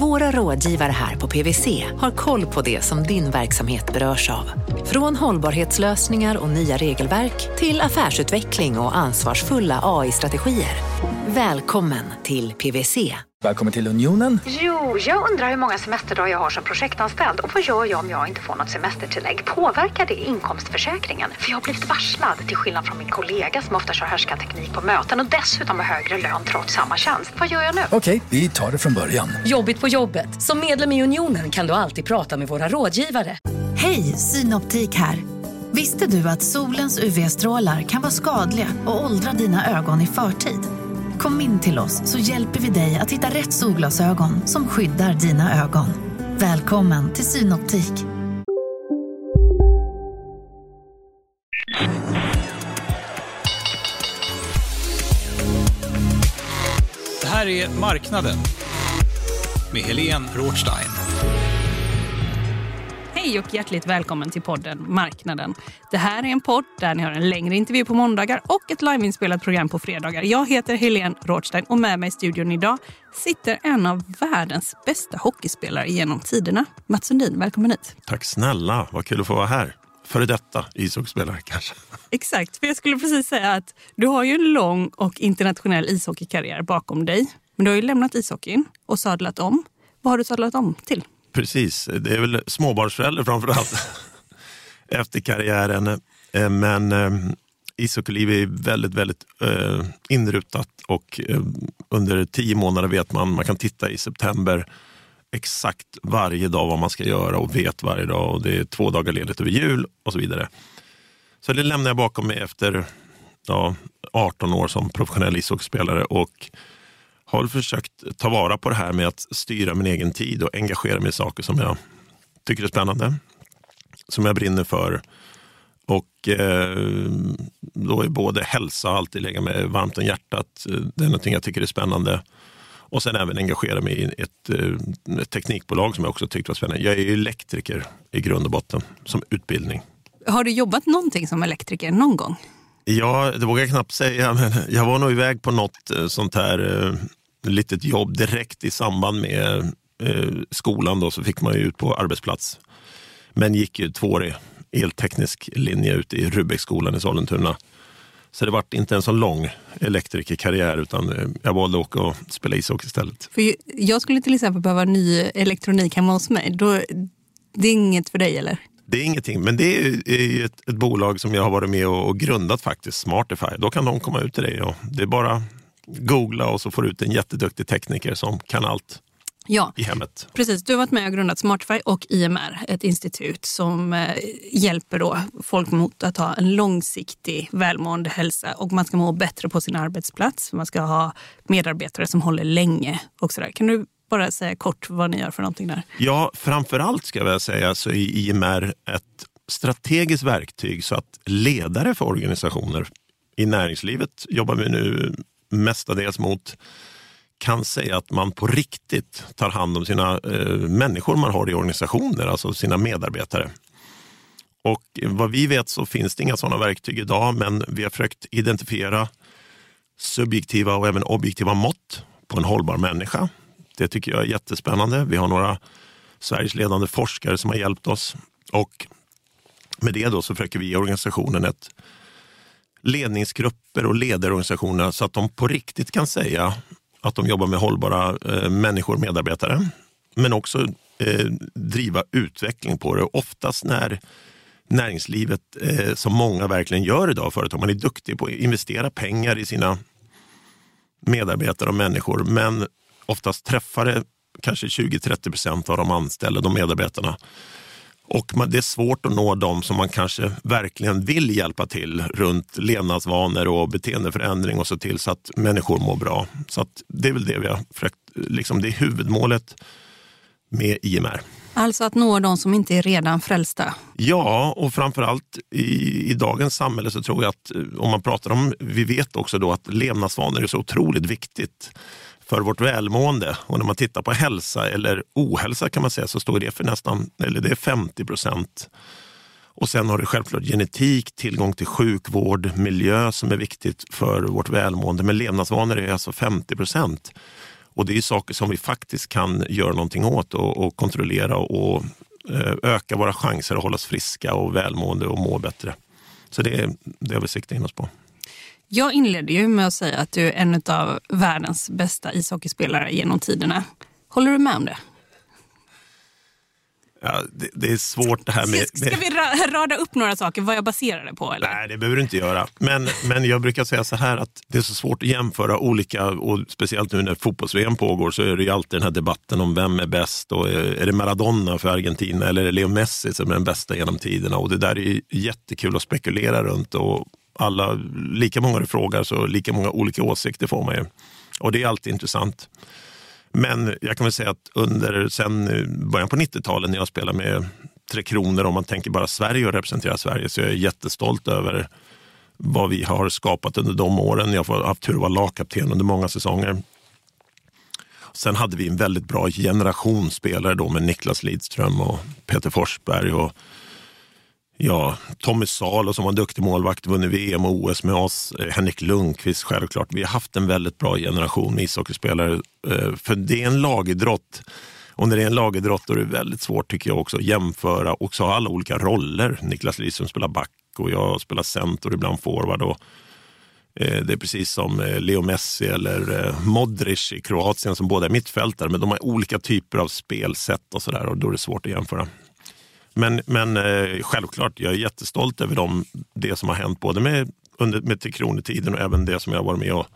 våra rådgivare här på PWC har koll på det som din verksamhet berörs av. Från hållbarhetslösningar och nya regelverk till affärsutveckling och ansvarsfulla AI-strategier. Välkommen till PWC. Välkommen till Unionen. Jo, jag undrar hur många semesterdagar jag har som projektanställd och vad gör jag om jag inte får något semestertillägg? Påverkar det inkomstförsäkringen? För jag har blivit varslad, till skillnad från min kollega som ofta kör härskarteknik på möten och dessutom har högre lön trots samma tjänst. Vad gör jag nu? Okej, vi tar det från början. Jobbigt på jobbet. Som medlem i Unionen kan du alltid prata med våra rådgivare. Hej, Synoptik här. Visste du att solens UV-strålar kan vara skadliga och åldra dina ögon i förtid? Kom in till oss så hjälper vi dig att hitta rätt solglasögon som skyddar dina ögon. Välkommen till Synoptik. Det här är Marknaden med Helene Rothstein. Hej och hjärtligt välkommen till podden Marknaden. Det här är en podd där ni har en längre intervju på måndagar och ett liveinspelat program på fredagar. Jag heter Helene Rothstein och med mig i studion idag sitter en av världens bästa hockeyspelare genom tiderna. Mats Sundin, välkommen hit. Tack snälla, vad kul att få vara här. Före detta ishockeyspelare kanske. Exakt, för jag skulle precis säga att du har ju en lång och internationell ishockeykarriär bakom dig. Men du har ju lämnat ishockeyn och sadlat om. Vad har du sadlat om till? Precis, det är väl småbarnsförälder framför allt efter karriären. Eh, men eh, ishockeyliv är väldigt, väldigt eh, inrutat och eh, under tio månader vet man, man kan titta i september exakt varje dag vad man ska göra och vet varje dag och det är två dagar ledigt över jul och så vidare. Så det lämnar jag bakom mig efter ja, 18 år som professionell ishockeyspelare och har försökt ta vara på det här med att styra min egen tid och engagera mig i saker som jag tycker är spännande, som jag brinner för. Och eh, då är både hälsa alltid lägga mig varmt om hjärtat. Det är någonting jag tycker är spännande. Och sen även engagera mig i ett, eh, ett teknikbolag som jag också tyckte var spännande. Jag är elektriker i grund och botten, som utbildning. Har du jobbat någonting som elektriker någon gång? Ja, det vågar jag knappt säga, men jag var nog iväg på något eh, sånt här eh, litet jobb direkt i samband med eh, skolan. Då, så fick man ju ut på arbetsplats. Men gick ju tvåårig elteknisk linje ute i Rubbecksskolan i Sollentuna. Så det vart inte en så lång elektrikerkarriär utan eh, jag valde att åka och spela ishockey istället. För jag skulle till exempel behöva ny elektronik hemma hos mig. Då, det är inget för dig eller? Det är ingenting, men det är ju- ett, ett bolag som jag har varit med och, och grundat faktiskt, Smartify. Då kan de komma ut till dig och det är bara googla och så får du ut en jätteduktig tekniker som kan allt Ja, i hemmet. precis. Du har varit med och grundat Smartify och IMR, ett institut som eh, hjälper då folk mot att ha en långsiktig välmående hälsa och man ska må bättre på sin arbetsplats. Man ska ha medarbetare som håller länge och sådär. Kan du bara säga kort vad ni gör för någonting där? Ja, framför allt ska jag väl säga så är IMR ett strategiskt verktyg så att ledare för organisationer i näringslivet jobbar vi nu mestadels mot kan säga att man på riktigt tar hand om sina eh, människor man har i organisationer, alltså sina medarbetare. Och vad vi vet så finns det inga sådana verktyg idag, men vi har försökt identifiera subjektiva och även objektiva mått på en hållbar människa. Det tycker jag är jättespännande. Vi har några Sveriges ledande forskare som har hjälpt oss. Och med det då så försöker vi ge organisationen ett ledningsgrupper och ledarorganisationer så att de på riktigt kan säga att de jobbar med hållbara eh, människor och medarbetare. Men också eh, driva utveckling på det. Oftast när näringslivet, eh, som många verkligen gör idag, företag, man är duktig på att investera pengar i sina medarbetare och människor, men oftast träffar det kanske 20-30 procent av de anställda, de medarbetarna. Och det är svårt att nå dem som man kanske verkligen vill hjälpa till runt levnadsvanor och beteendeförändring och se till så att människor mår bra. Så det är väl det vi har försökt, liksom det är huvudmålet med IMR. Alltså att nå de som inte är redan frälsta. Ja, och framförallt i, i dagens samhälle så tror jag att eh, om man pratar om, vi vet också då att levnadsvanor är så otroligt viktigt för vårt välmående. Och när man tittar på hälsa eller ohälsa kan man säga så står det för nästan, eller det är 50 procent Och sen har du självklart genetik, tillgång till sjukvård, miljö som är viktigt för vårt välmående. Men levnadsvanor är alltså 50 procent. Och det är saker som vi faktiskt kan göra någonting åt och, och kontrollera och eh, öka våra chanser att hålla oss friska och välmående och må bättre. Så det är det har vi siktat in oss på. Jag inledde ju med att säga att du är en av världens bästa ishockeyspelare genom tiderna. Håller du med om det? Ja, det, det, är svårt det här med... Ska, ska vi rada upp några saker vad jag baserar det på? Eller? Nej, det behöver du inte göra. Men, men jag brukar säga så här att det är så svårt att jämföra olika, och speciellt nu när fotbolls-VM pågår så är det ju alltid den här debatten om vem är bäst och är det Maradona för Argentina eller är det Leo Messi som är den bästa genom tiderna? Och det där är jättekul att spekulera runt och alla, lika många du frågar så lika många olika åsikter får man ju. Och det är alltid intressant. Men jag kan väl säga att under sen eh, början på 90-talet när jag spelade med Tre Kronor, om man tänker bara Sverige och representerar Sverige, så jag är jag jättestolt över vad vi har skapat under de åren. Jag har haft tur att vara lagkapten under många säsonger. Sen hade vi en väldigt bra generation spelare då med Niklas Lidström och Peter Forsberg och Ja, Tommy Salo som var en duktig målvakt, vunnit VM och OS med oss. Eh, Henrik Lundqvist självklart. Vi har haft en väldigt bra generation med ishockeyspelare. Eh, för det är en lagidrott. Och när det är en lagidrott då är det väldigt svårt tycker jag också att jämföra och så ha alla olika roller. Niklas Lidström spelar back och jag spelar center ibland forward. Och eh, det är precis som Leo Messi eller Modric i Kroatien som båda är mittfältare, men de har olika typer av spelsätt och sådär och då är det svårt att jämföra. Men, men eh, självklart, jag är jättestolt över dem, det som har hänt både med, under, med Tre Kronor-tiden och även det som jag varit med och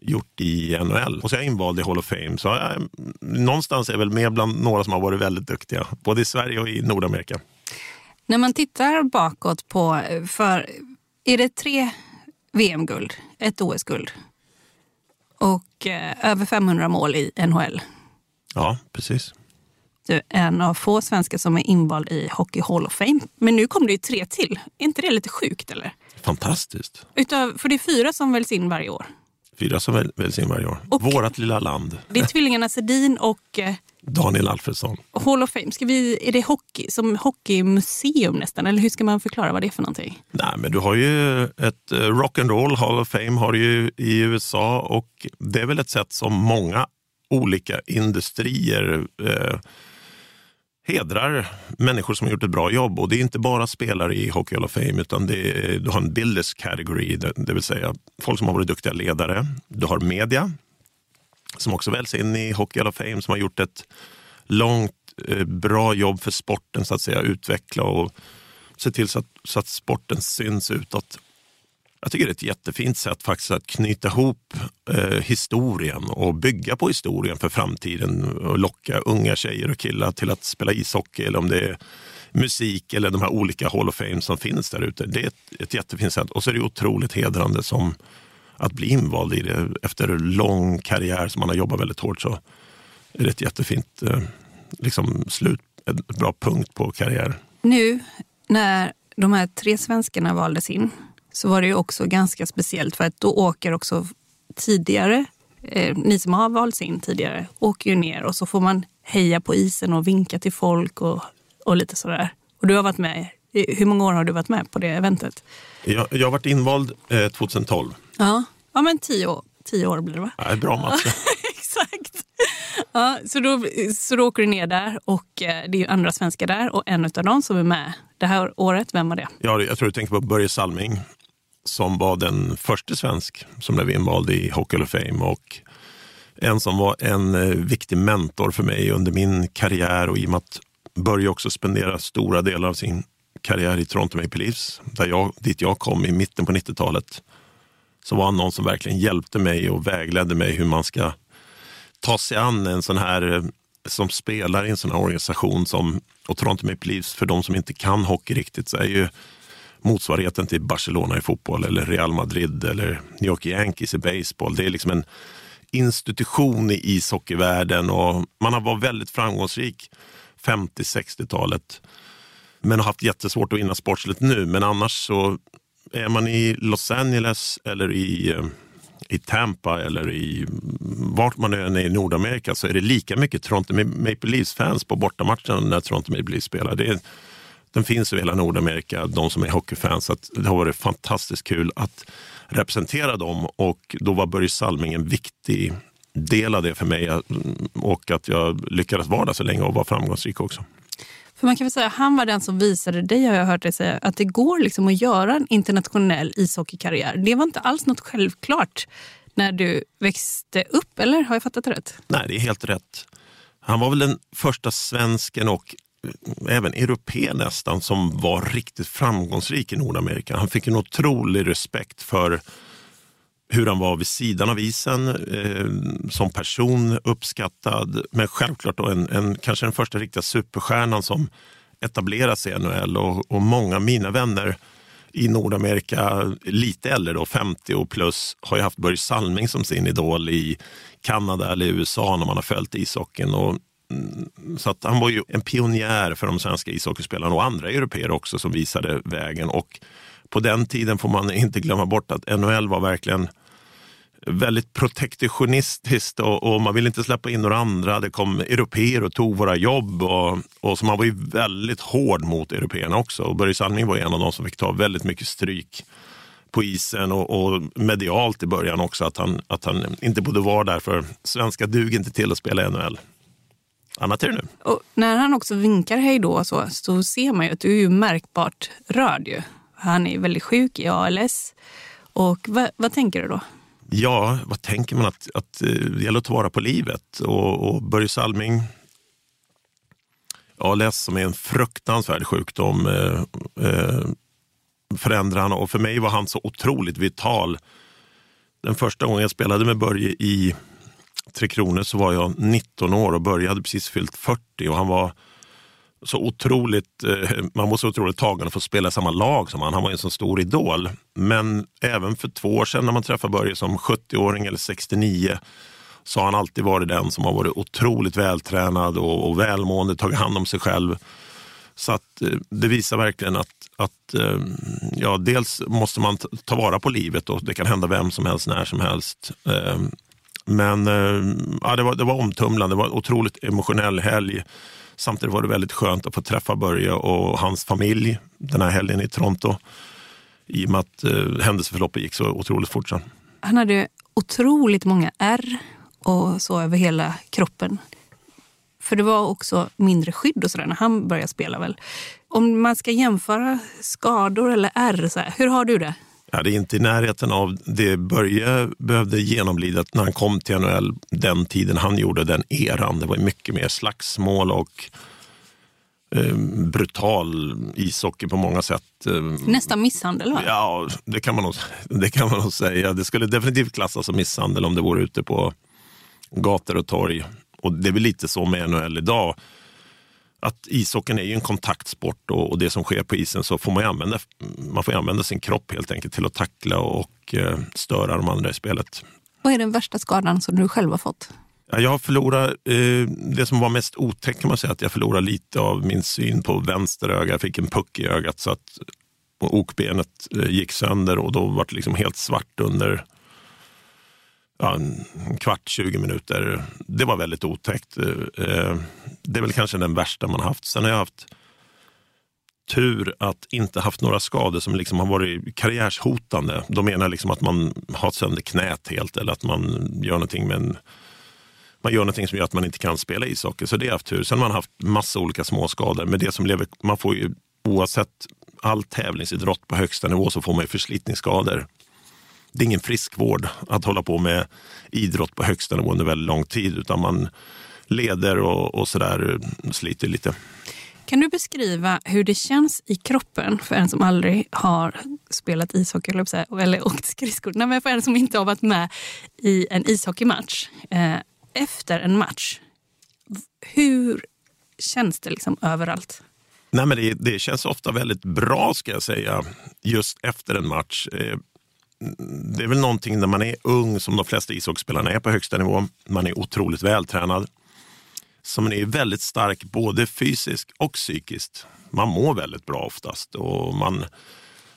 gjort i NHL. Och så är jag invald i Hall of Fame. Så jag, någonstans är jag väl med bland några som har varit väldigt duktiga, både i Sverige och i Nordamerika. När man tittar bakåt på, för är det tre VM-guld, ett OS-guld och eh, över 500 mål i NHL? Ja, precis du en av få svenskar som är invald i Hockey Hall of Fame. Men nu kommer det ju tre till. Är inte det lite sjukt? eller? Fantastiskt. Utav, för det är fyra som väljs in varje år. Fyra som väljs in varje år. Och Vårat lilla land. Det är tvillingarna Sedin och... Eh, Daniel Alfredsson. Hall of Fame, ska vi, är det hockey, som hockeymuseum nästan? Eller hur ska man förklara vad det är för någonting? Nej, men du har ju ett uh, rock'n'roll Hall of Fame har ju i USA och det är väl ett sätt som många olika industrier uh, hedrar människor som har gjort ett bra jobb. Och det är inte bara spelare i Hockey Hall of Fame, utan det är, du har en builders category, det, det vill säga folk som har varit duktiga ledare. Du har media, som också väljs in i Hockey Hall of Fame, som har gjort ett långt, eh, bra jobb för sporten, så att säga, utveckla och se till så att, så att sporten syns utåt. Jag tycker det är ett jättefint sätt faktiskt att knyta ihop eh, historien och bygga på historien för framtiden och locka unga tjejer och killar till att spela ishockey eller om det är musik eller de här olika Hall of Fame som finns där ute. Det är ett, ett jättefint sätt och så är det otroligt hedrande som att bli invald i det efter en lång karriär som man har jobbat väldigt hårt så är det ett jättefint eh, liksom, slut, ett bra punkt på karriären. Nu när de här tre svenskarna valdes in så var det ju också ganska speciellt för att då åker också tidigare, eh, ni som har valts in tidigare, åker ju ner och så får man heja på isen och vinka till folk och, och lite sådär. Och du har varit med, hur många år har du varit med på det eventet? Jag, jag har varit invald eh, 2012. Ja. ja, men tio år, tio år blir det va? Ja, bra match. Exakt. Ja, så, då, så då åker du ner där och eh, det är andra svenskar där och en av dem som är med det här året, vem var det? Ja, jag tror du tänker på Börje Salming som var den första svensk som blev invald i Hockey of Fame och en som var en eh, viktig mentor för mig under min karriär och i och med att Börje också spendera stora delar av sin karriär i Toronto Maple Leafs, där jag, dit jag kom i mitten på 90-talet, så var han någon som verkligen hjälpte mig och vägledde mig hur man ska ta sig an en sån här eh, som spelar i en sån här organisation som, och Toronto Maple Leafs, för de som inte kan hockey riktigt, så är ju motsvarigheten till Barcelona i fotboll eller Real Madrid eller New York Yankees i baseball. Det är liksom en institution i ishockeyvärlden och man har varit väldigt framgångsrik 50-60-talet. Men har haft jättesvårt att vinna sportsligt nu. Men annars så är man i Los Angeles eller i, eh, i Tampa eller i vart man än är i Nordamerika så är det lika mycket Toronto Maple Leafs-fans på bortamatchen när Toronto Maple Leafs spelar. Det är, den finns i hela Nordamerika, de som är hockeyfans. Så det har varit fantastiskt kul att representera dem och då var Börje Salming en viktig del av det för mig och att jag lyckades vara där så länge och vara framgångsrik också. För man kan väl säga han var den som visade dig, har jag hört dig säga, att det går liksom att göra en internationell ishockeykarriär. Det var inte alls något självklart när du växte upp, eller har jag fattat det rätt? Nej, det är helt rätt. Han var väl den första svensken och även europé nästan som var riktigt framgångsrik i Nordamerika. Han fick en otrolig respekt för hur han var vid sidan av isen, eh, som person uppskattad. Men självklart då en, en, kanske den första riktiga superstjärnan som etablerade sig i NHL. Och, och många av mina vänner i Nordamerika, lite äldre då, 50 och plus, har ju haft Börje Salming som sin idol i Kanada eller USA när man har följt ishockeyn. Och, Mm, så att han var ju en pionjär för de svenska ishockeyspelarna och andra europeer också som visade vägen. Och på den tiden får man inte glömma bort att NHL var verkligen väldigt protektionistiskt och, och, man ville inte släppa in några andra. Det kom europeer och tog våra jobb och, och så man var ju väldigt hård mot européerna också. Och Börje Salming var en av de som fick ta väldigt mycket stryk på isen och, och, medialt i början också att han, att han inte borde vara där för svenska duger inte till att spela i NHL. Annat är det nu. Och när han också vinkar hej då så, så ser man ju att du är märkbart rörd. Ju. Han är väldigt sjuk i ALS. Och vad, vad tänker du då? Ja, vad tänker man? Att, att eh, det gäller att ta vara på livet. Och, och Börje Salming, ALS som är en fruktansvärd sjukdom, eh, eh, förändrar han. Och för mig var han så otroligt vital. Den första gången jag spelade med Börje i Tre Kronor så var jag 19 år och Börje hade precis fyllt 40 och han var så otroligt, eh, man var så otroligt tagen att få spela i samma lag som han. Han var en så stor idol. Men även för två år sedan när man träffade Börje som 70-åring eller 69 så har han alltid varit den som har varit otroligt vältränad och, och välmående, tagit hand om sig själv. Så att eh, det visar verkligen att, att eh, ja, dels måste man ta vara på livet och det kan hända vem som helst, när som helst. Men eh, ja, det, var, det var omtumlande, det var en otroligt emotionell helg. Samtidigt var det väldigt skönt att få träffa Börje och hans familj den här helgen i Toronto. I och med att eh, händelseförloppet gick så otroligt fort. Sen. Han hade otroligt många ärr och så över hela kroppen. För det var också mindre skydd och sådär när han började spela väl. Om man ska jämföra skador eller ärr, så här, hur har du det? Ja, det är inte i närheten av det Börje behövde genomlida när han kom till NHL den tiden han gjorde den eran. Det var mycket mer slagsmål och eh, brutal ishockey på många sätt. Eh, Nästan misshandel va? Ja, det kan, man nog, det kan man nog säga. Det skulle definitivt klassas som misshandel om det vore ute på gator och torg. Och det är väl lite så med NHL idag att ishockeyn är ju en kontaktsport och, och, det som sker på isen så får man använda, man får använda sin kropp helt enkelt till att tackla och eh, störa de andra i spelet. Vad är den värsta skadan som du själv har fått? Ja, jag har förlorat, eh, det som var mest otäckt kan man säga, att jag förlorade lite av min syn på vänster öga. Jag fick en puck i ögat så att okbenet eh, gick sönder och då var det liksom helt svart under ja, en kvart, 20 minuter. Det var väldigt otäckt. Eh, eh, det är väl kanske den värsta man haft. Sen har jag haft tur att inte haft några skador som liksom har varit karriärshotande. De menar liksom att man har sönder knät helt eller att man gör någonting med en, man gör någonting som gör att man inte kan spela ishockey. Så det har jag haft tur. Sen har man haft massa olika småskador. Men det som lever, man får ju oavsett all tävlingsidrott på högsta nivå så får man ju förslitningsskador det är ingen friskvård att hålla på med idrott på högsta nivå under väldigt lång tid, utan man leder och, och sådär sliter lite. Kan du beskriva hur det känns i kroppen för en som aldrig har spelat ishockey eller, eller åkt skridskor? Nej, men för en som inte har varit med i en ishockeymatch eh, efter en match. Hur känns det liksom överallt? Nej, men det, det, känns ofta väldigt bra ska jag säga, just efter en match. Det är väl någonting när man är ung, som de flesta ishockeyspelarna är på högsta nivå. Man är otroligt vältränad. Så man är väldigt stark både fysiskt och psykiskt. Man mår väldigt bra oftast. Och man,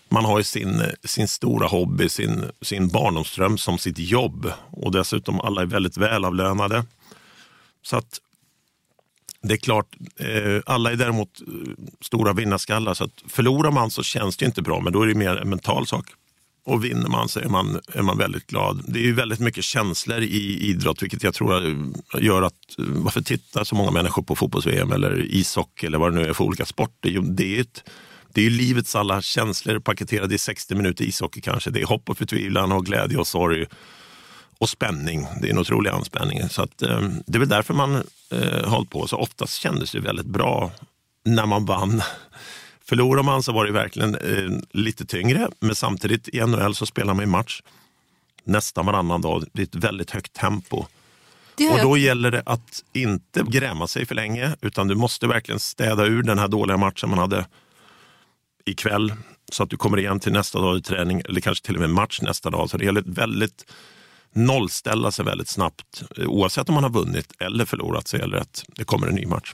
man har sin, sin stora hobby, sin, sin barndomsdröm som sitt jobb. Och dessutom alla är väldigt välavlönade. Så att Det är klart, eh, alla är däremot eh, stora vinnarskallar så att förlorar man så känns det inte bra men då är det mer en mental sak. Och vinner man så är man, är man väldigt glad. Det är ju väldigt mycket känslor i idrott vilket jag tror eh, gör att eh, varför tittar så många människor på fotbolls-VM eller ishockey eller vad det nu är för olika sporter. Det är, ett, det är livets alla känslor paketerade i 60 minuter ishockey kanske. Det är hopp och förtvivlan och glädje och sorg och spänning. Det är en otrolig anspänning. Så att, eh, det är väl därför man eh, hållit på. Så oftast kändes det väldigt bra när man vann. Förlorar man så var det verkligen eh, lite tyngre, men samtidigt i NHL så spelar man ju match nästan varannan dag. Det är ett väldigt högt tempo. Och då gäller det att inte gräma sig för länge, utan du måste verkligen städa ur den här dåliga matchen man hade ikväll så att du kommer igen till nästa dag i träning eller kanske till och med match nästa dag. Så det gäller väldigt nollställa sig väldigt snabbt. Oavsett om man har vunnit eller förlorat så gäller det att det kommer en ny match.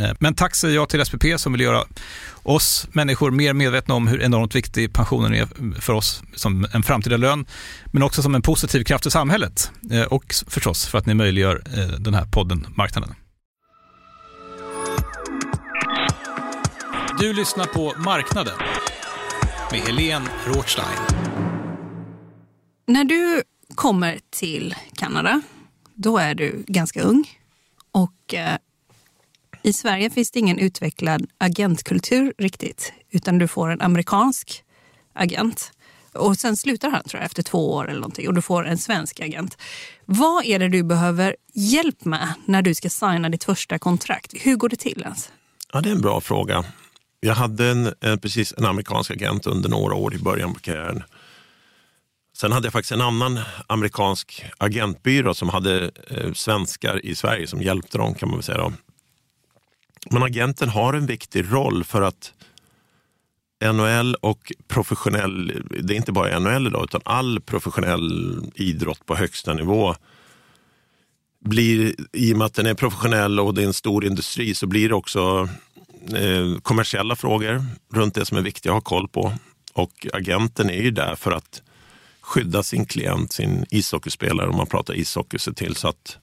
Eh, men tack säger jag till SPP som vill göra oss människor mer medvetna om hur enormt viktig pensionen är för oss som en framtida lön, men också som en positiv kraft i samhället eh, och förstås för att ni möjliggör eh, den här podden Marknaden. Du lyssnar på Marknaden med Helene Rothstein. När du kommer till Kanada, då är du ganska ung och i Sverige finns det ingen utvecklad agentkultur riktigt, utan du får en amerikansk agent. Och sen slutar han tror jag, efter två år eller någonting och du får en svensk agent. Vad är det du behöver hjälp med när du ska signa ditt första kontrakt? Hur går det till ens? Ja, det är en bra fråga. Jag hade en, en, precis en amerikansk agent under några år i början på karriären. Sen hade jag faktiskt en annan amerikansk agentbyrå som hade eh, svenskar i Sverige som hjälpte dem kan man väl säga. Då. Men agenten har en viktig roll för att NHL och professionell, det är inte bara NHL idag, utan all professionell idrott på högsta nivå blir, i och med att den är professionell och det är en stor industri, så blir det också eh, kommersiella frågor runt det som är viktigt att ha koll på. Och agenten är ju där för att skydda sin klient, sin ishockeyspelare, om man pratar ishockey, se till så att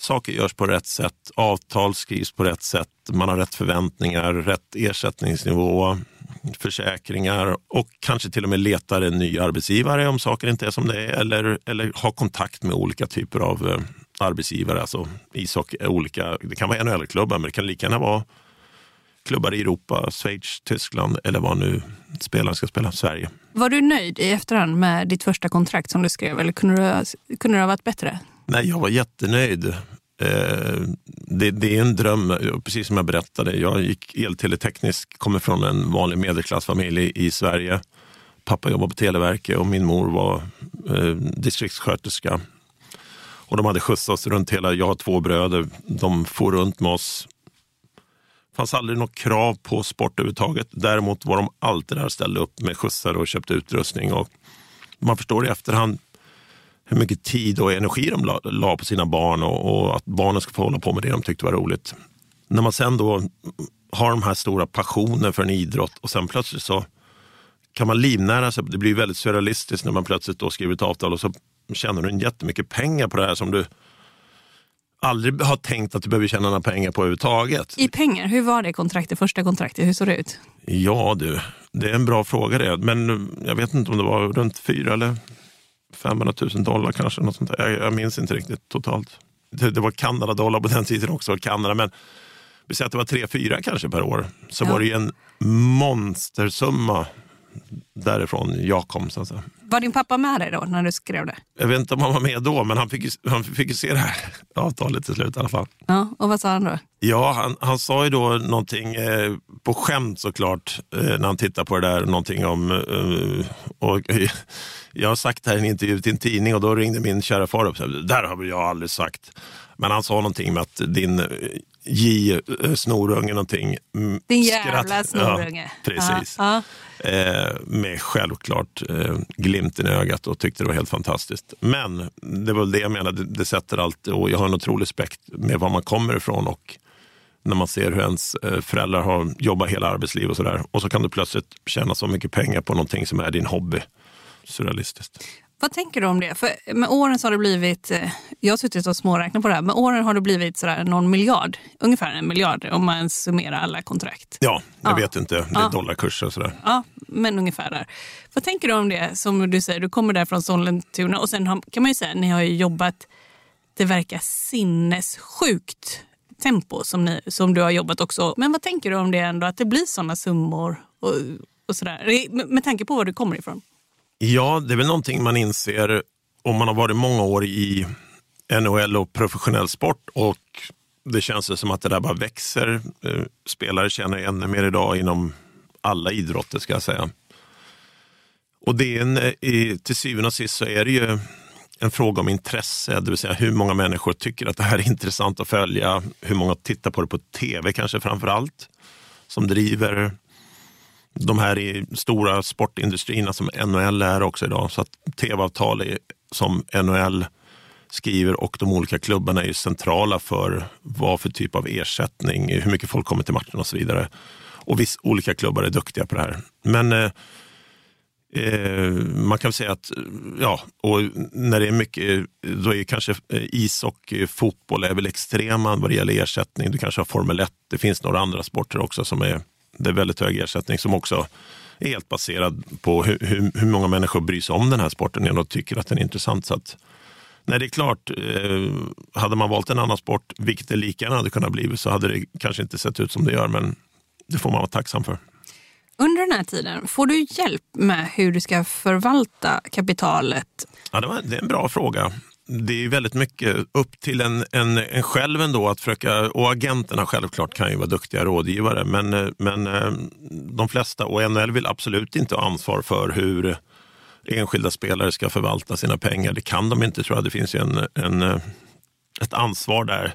saker görs på rätt sätt, avtal skrivs på rätt sätt, man har rätt förväntningar, rätt ersättningsnivå, försäkringar och kanske till och med letar en ny arbetsgivare om saker inte är som det är eller, eller har kontakt med olika typer av eh, arbetsgivare. Alltså ishockey, olika, det kan vara NHL-klubbar men det kan lika gärna vara klubbar i Europa, Schweiz, Tyskland eller vad nu spelaren ska spela, Sverige. Var du nöjd i efterhand med ditt första kontrakt som du skrev eller kunde det, kunde det ha varit bättre? Nej, jag var jättenöjd. Eh, det, det, är en dröm, precis som jag berättade. Jag gick elteleteknisk, kommer från en vanlig medelklassfamilj i Sverige. Pappa jobbade på Televerket och min mor var eh, distriktssköterska. Och de hade skjutsat oss runt hela, jag har två bröder, de får runt med oss. Det fanns aldrig något krav på sport överhuvudtaget. Däremot var de alltid där och ställde upp med skjutsar och köpte utrustning. Och man förstår i efterhand hur mycket tid och energi de la, la på sina barn och, och, att barnen ska få hålla på med det de tyckte var roligt. När man sen då har de här stora passionen för en idrott och sen plötsligt så kan man livnära sig. Det blir väldigt surrealistiskt när man plötsligt då skriver ett avtal och så tjänar du en jättemycket pengar på det här som du aldrig har tänkt att du behöver tjäna några pengar på överhuvudtaget. I pengar, hur var det kontraktet, första kontraktet? Hur såg det ut? Ja du, det är en bra fråga det. Men jag vet inte om det var runt fyra eller 500 000 dollar kanske. Något sånt jag, jag, minns inte riktigt totalt. Det, det var Kanada-dollar på den tiden också. Kanada, men vi säger att det var 3-4 kanske per år. Så ja. var det en monstersumma därifrån jag kom. Så att säga. Var din pappa med dig då när du skrev det? Jag vet inte om han var med då, men han fick, han fick se det här avtalet till slut i alla fall. Ja, och vad sa han då? Ja, han, han sa ju då någonting eh, på skämt såklart eh, när han tittade på det där. Någonting om... Eh, och, jag har sagt det här i en intervju till en tidning och då ringde min kära far upp. Det där har jag aldrig sagt. Men han sa någonting med att din J eh, snorunge någonting. Din jävla snorunge. Ja, precis. Ja, ja. Eh, med självklart eh, glimten i ögat och tyckte det var helt fantastiskt. Men det var det jag menade, det, det sätter allt och jag har en otrolig respekt med var man kommer ifrån och när man ser hur ens eh, föräldrar har jobbat hela arbetslivet och sådär. Och så kan du plötsligt tjäna så mycket pengar på någonting som är din hobby. Surrealistiskt. Vad tänker du om det? För med åren så har det blivit, eh, jag har suttit och småräknat på det här, med åren har det blivit sådär någon miljard, ungefär en miljard om man summerar alla kontrakt. Ja, jag ja. vet inte, det är ja. dollarkurser och sådär. Ja, men ungefär där. Vad tänker du om det? Som du säger, du kommer där från Sollentuna och sen kan man ju säga, ni har ju jobbat, det verkar sinnessjukt tempo som, ni, som du har jobbat också. Men vad tänker du om det ändå, att det blir sådana summor och, och sådär? Med, med tanke på var du kommer ifrån. Ja, det är väl någonting man inser om man har varit många år i NHL och professionell sport och det känns som att det där bara växer. Eh, spelare känner ännu mer idag inom alla idrotter ska jag säga. Och det är en, eh, till syvende och sist så är det ju en fråga om intresse, det vill säga hur många människor tycker att det här är intressant att följa, hur många tittar på det på tv kanske framför allt, som driver de här i stora sportindustrierna som NHL är också idag. Så att tv-avtal som NHL skriver och de olika klubbarna är centrala för vad för typ av ersättning, hur mycket folk kommer till matchen och så vidare. Och vissa olika klubbar är duktiga på det här. Men eh, eh, man kan säga att, ja, och när det är mycket, då är kanske eh, ishockey, fotboll är väl extrema vad det gäller ersättning. Du kanske har Formel 1, det finns några andra sporter också som är det är väldigt hög ersättning som också är helt baserad på hur, hur, hur många människor bryr sig om den här sporten och tycker att den är intressant. Så att, nej, det är klart, eh, hade man valt en annan sport, vilket det lika gärna hade kunnat bli, så hade det kanske inte sett ut som det gör, men det får man vara tacksam för. Under den här tiden, får du hjälp med hur du ska förvalta kapitalet? Ja, det, var, det är en bra fråga det är väldigt mycket upp till en, en, en själv ändå att försöka, och agenterna självklart kan ju vara duktiga rådgivare, men, men eh, de flesta, och NHL vill absolut inte ha ansvar för hur enskilda spelare ska förvalta sina pengar. Det kan de inte tror jag. Det finns ju en, en, eh, ett ansvar där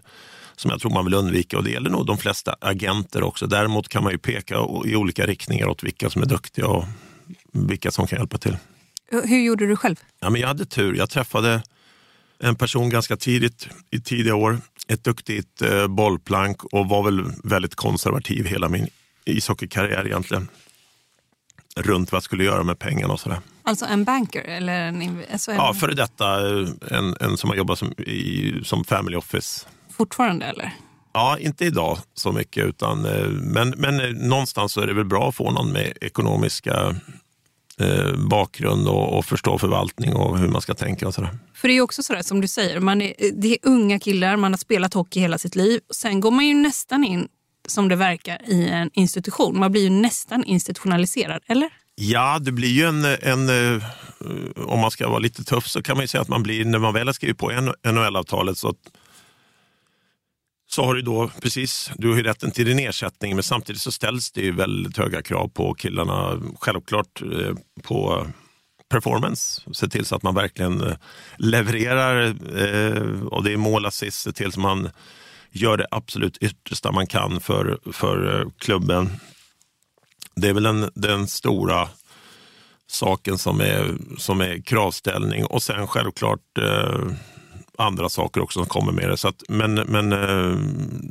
som jag tror man vill undvika och det gäller nog de flesta agenter också. Däremot kan man ju peka i olika riktningar åt vilka som är duktiga och vilka som kan hjälpa till. Hur gjorde du själv? Ja, men jag hade tur. Jag träffade en person ganska tidigt i tidiga år. Ett duktigt eh, bollplank och var väl väldigt konservativ hela min ishockeykarriär egentligen. Runt vad jag skulle göra med pengarna och sådär. Alltså en banker? Eller en, alltså en... Ja, före detta eh, en, en som har jobbat som, i, som family office. Fortfarande eller? Ja, inte idag så mycket. Utan, eh, men, men eh, någonstans så är det väl bra att få någon med ekonomiska eh, bakgrund och, och förstå förvaltning och hur man ska tänka. och sådär. För det är också sådär som du säger, man är, det är unga killar, man har spelat hockey hela sitt liv. Sen går man ju nästan in, som det verkar, i en institution. Man blir ju nästan institutionaliserad, eller? Ja, det blir ju en, en eh, om man ska vara lite tuff så kan man ju säga att man blir, när man väl har skrivit på NHL-avtalet så så har du då, precis, du har ju rätten till din ersättning men samtidigt så ställs det ju väldigt höga krav på killarna. Självklart eh, på performance, se till så att man verkligen eh, levererar eh, och det är mål, assist, se till så man gör det absolut yttersta man kan för, för klubben. Det är väl den, den stora saken som är, som är kravställning och sen självklart eh, andra saker också som kommer med det. Så att, men men eh,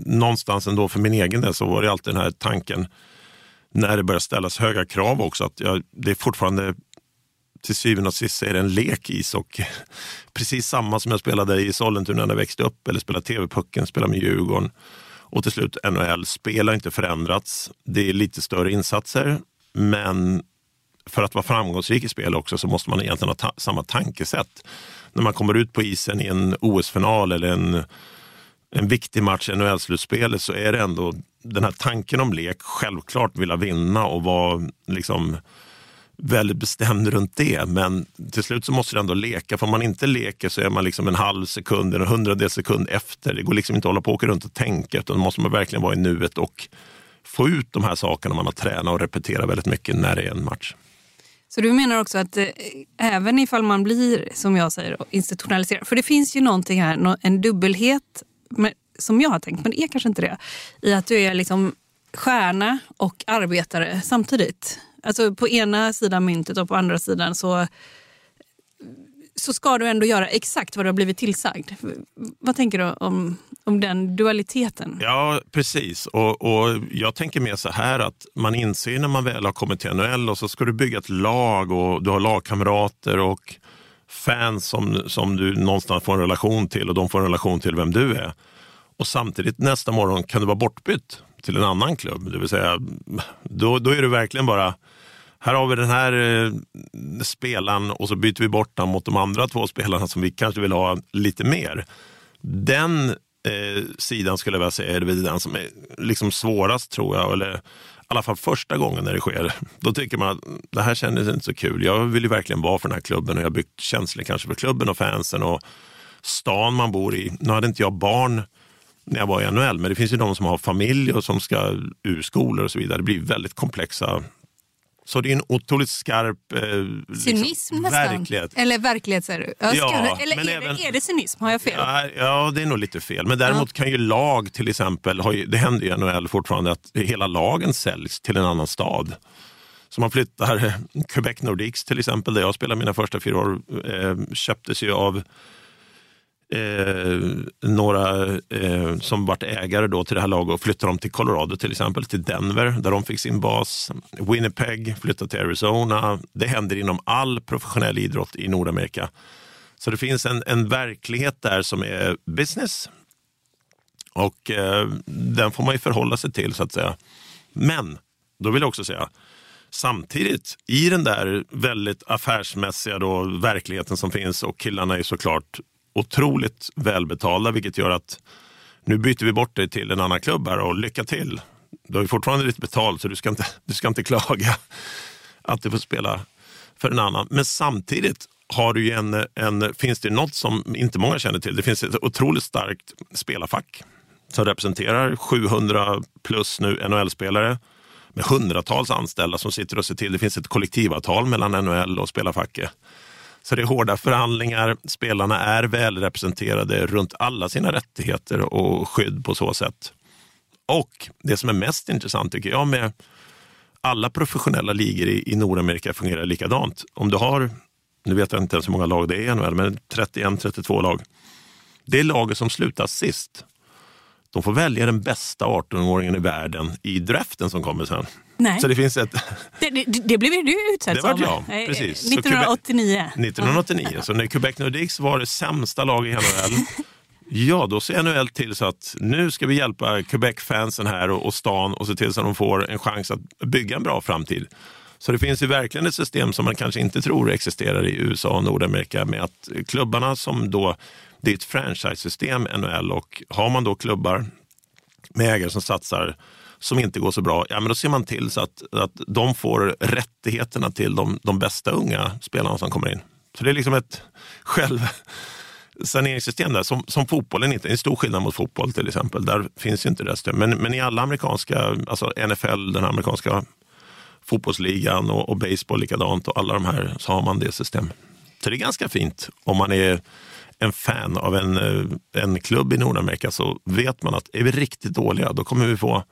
någonstans ändå för min egen del så var det alltid den här tanken när det börjar ställas höga krav också att jag, det är fortfarande till syvende och sist är det en lek ishockey. Precis samma som jag spelade i Sollentuna när jag växte upp eller spelade TV-pucken, spelade med Djurgården. Och till slut NHL. Spel har inte förändrats. Det är lite större insatser, men för att vara framgångsrik i spel också så måste man egentligen ha ta samma tankesätt. När man kommer ut på isen i en OS-final eller en, en viktig match i NHL-slutspelet så är det ändå den här tanken om lek, självklart vilja vinna och vara liksom väldigt bestämd runt det. Men till slut så måste det ändå leka. För om man inte leker så är man liksom en halv sekund, en hundradels sekund efter. Det går liksom inte att hålla på och åka runt och tänka, utan då måste man verkligen vara i nuet och få ut de här sakerna man har tränat och repeterat väldigt mycket när det är en match. Så du menar också att eh, även ifall man blir, som jag säger, institutionaliserad. För det finns ju någonting här, en dubbelhet med, som jag har tänkt, men det är kanske inte det. I att du är liksom stjärna och arbetare samtidigt. Alltså på ena sidan myntet och på andra sidan så, så ska du ändå göra exakt vad du har blivit tillsagd. Vad tänker du om, om den dualiteten? Ja, precis. Och, och Jag tänker mer så här att man inser när man väl har kommit till NHL och så ska du bygga ett lag och du har lagkamrater och fans som, som du någonstans får en relation till och de får en relation till vem du är. Och samtidigt nästa morgon kan du vara bortbytt till en annan klubb. Det vill säga, då, då är du verkligen bara här har vi den här eh, spelaren och så byter vi bort den mot de andra två spelarna som vi kanske vill ha lite mer. Den eh, sidan skulle jag vilja säga är väl den som är liksom svårast tror jag. Eller i alla fall första gången när det sker. Då tycker man att det här kändes inte så kul. Jag vill ju verkligen vara för den här klubben och jag har byggt känslor kanske för klubben och fansen och stan man bor i. Nu hade inte jag barn när jag var i NHL, men det finns ju de som har familj och som ska ur skolor och så vidare. Det blir väldigt komplexa så det är en otroligt skarp eh, liksom, cynism nästan. verklighet. Eller du? Ja, eller är, även, det, är det cynism? Har jag fel? Ja, ja, det är nog lite fel. Men däremot kan ju lag till exempel, det händer i NHL fortfarande att hela lagen säljs till en annan stad. Så man flyttar, Quebec Nordiques till exempel, där jag spelade mina första fyra år, eh, köptes ju av eh, några eh, som varit ägare då till det här laget och flyttade dem till Colorado till exempel, till Denver där de fick sin bas. Winnipeg flyttade till Arizona. Det händer inom all professionell idrott i Nordamerika. Så det finns en, en verklighet där som är business och eh, den får man ju förhålla sig till så att säga. Men då vill jag också säga Samtidigt, i den där väldigt affärsmässiga då, verkligheten som finns och killarna är såklart otroligt välbetalda, vilket gör att nu byter vi bort dig till en annan klubb här och lycka till. Du har ju fortfarande lite betalt så du ska inte, du ska inte klaga att du får spela för en annan. Men samtidigt har du en, en, finns det något som inte många känner till. Det finns ett otroligt starkt spelarfack som representerar 700 plus nu NHL-spelare med hundratals anställda som sitter och ser till. Det finns ett kollektivavtal mellan NHL och spelarfacket. Så det är hårda förhandlingar. Spelarna är välrepresenterade runt alla sina rättigheter och skydd på så sätt. Och det som är mest intressant tycker jag med alla professionella ligor i, i Nordamerika fungerar likadant. Om du har, nu vet jag inte ens hur många lag det är men 31-32 lag. Det laget som slutar sist de får välja den bästa 18-åringen i världen i draften som kommer sen. Nej. Så det finns ett... Det, det, det blev du utsedd som. Det var jag, precis. 1989. 1989. Så när Quebec Nordics var det sämsta laget i NHL, ja då ser NHL till så att nu ska vi hjälpa Quebec-fansen här och, och stan och se till så att de får en chans att bygga en bra framtid. Så det finns ju verkligen ett system som man kanske inte tror existerar i USA och Nordamerika med att klubbarna som då det är ett franchise-system, NHL, och har man då klubbar med ägare som satsar som inte går så bra, ja, men då ser man till så att, att de får rättigheterna till de, de bästa unga spelarna som kommer in. Så det är liksom ett själv, saneringssystem där, som, som fotbollen inte. Det är en stor skillnad mot fotboll till exempel. Där finns ju inte det stödet. Men, men i alla amerikanska, alltså NFL, den amerikanska fotbollsligan och, och baseball likadant och alla de här så har man det systemet. Så det är ganska fint om man är en fan av en, eh, en klubb i Nordamerika så vet man att är vi riktigt dåliga då kommer vi få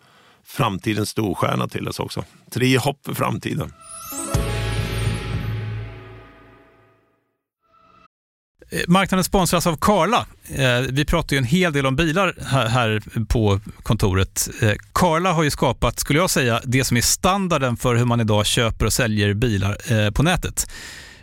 framtidens storstjärna till oss också. Så det ger hopp för framtiden. Eh, marknaden sponsras av Karla. Eh, vi pratar ju en hel del om bilar här på kontoret. Eh, Karla har ju skapat, skulle jag säga, det som är standarden för hur man idag köper och säljer bilar på nätet.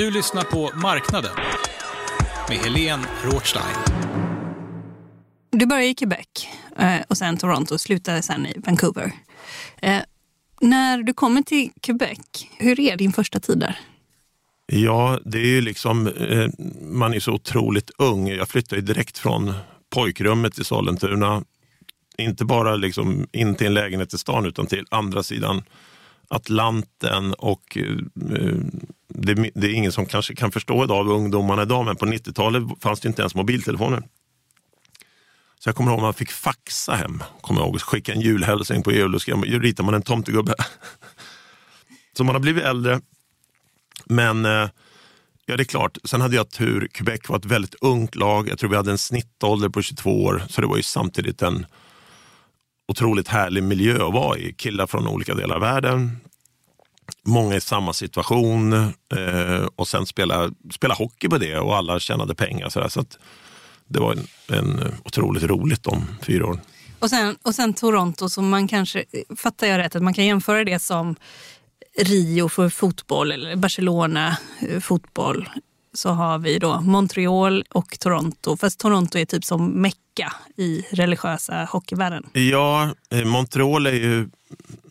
Du lyssnar på Marknaden med Helene Rothstein. Du började i Quebec eh, och sen Toronto och slutade sen i Vancouver. Eh, när du kommer till Quebec, hur är din första tid där? Ja, det är ju liksom, eh, man är så otroligt ung. Jag flyttade direkt från pojkrummet i Sollentuna. Inte bara liksom in till en lägenhet i stan utan till andra sidan Atlanten och det, det är ingen som kanske kan förstå idag av ungdomarna idag, men på 90-talet fanns det inte ens mobiltelefoner. Så jag kommer ihåg att man fick faxa hem, kommer jag ihåg, skicka en julhälsning på jul och så ritar man en tomtegubbe. Så man har blivit äldre. Men eh, ja, det är klart, sen hade jag tur. Quebec var ett väldigt ungt lag. Jag tror vi hade en snittålder på 22 år, så det var ju samtidigt en otroligt härlig miljö att vara i. Killar från olika delar av världen. Många i samma situation eh, och sen spela, spela hockey på det och alla tjänade pengar. Så, där, så att, det var en, en otroligt roligt de fyra åren. Och sen, och sen Toronto, som man kanske, fattar jag rätt, att man kan jämföra det som Rio för fotboll eller Barcelona eh, fotboll. Så har vi då Montreal och Toronto. Fast Toronto är typ som Mecka i religiösa hockeyvärlden. Ja, eh, Montreal är ju,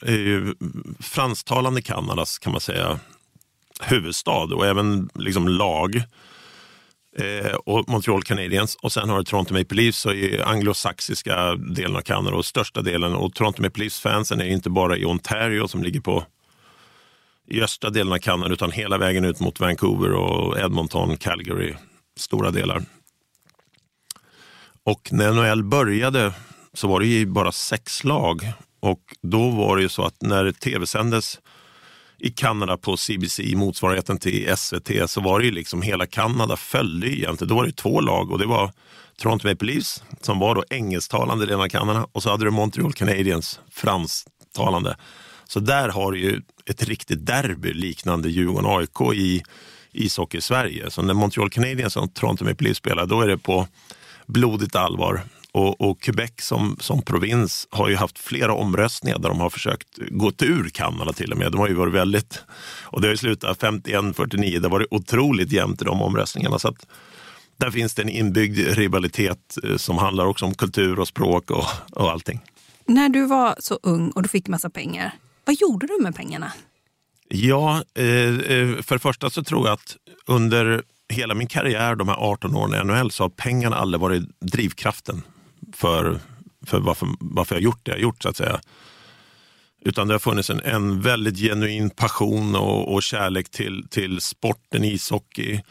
är ju fransktalande Kanadas kan man säga huvudstad och även liksom lag eh, och Montreal Canadiens. Och sen har du Toronto Maple Leafs och i anglosaxiska delen av Kanada och största delen. Och Toronto Maple Leafs-fansen är inte bara i Ontario som ligger på i östra delen av Kanada utan hela vägen ut mot Vancouver och Edmonton, Calgary, stora delar. Och när NHL började så var det ju bara sex lag och då var det ju så att när tv sändes i Kanada på CBC, motsvarigheten till SVT, så var det ju liksom hela Kanada följde egentligen. Då var det två lag och det var Toronto Maple Leafs som var då engelsktalande delen av Kanada och så hade du Montreal Canadiens fransktalande. Så där har du ju ett riktigt derby liknande Djurgården-AIK i ishockey-Sverige. Så när Montreal Canadiens och Toronto Maple Leafs spelar, då är det på blodigt allvar. Och, och, Quebec som, som provins har ju haft flera omröstningar där de har försökt gå ur Kanada till och med. De har ju varit väldigt, och det har ju slutat 51-49, det har varit otroligt jämnt i de omröstningarna. Så att, där finns det en inbyggd rivalitet eh, som handlar också om kultur och språk och, och allting. När du var så ung och du fick massa pengar, vad gjorde du med pengarna? Ja, eh, eh, för det första så tror jag att under hela min karriär, de här 18 åren i NHL, så har pengarna aldrig varit drivkraften för, för varför, varför jag gjort det jag gjort så att säga. Utan det har funnits en, en väldigt genuin passion och, och kärlek till, till sporten ishockey.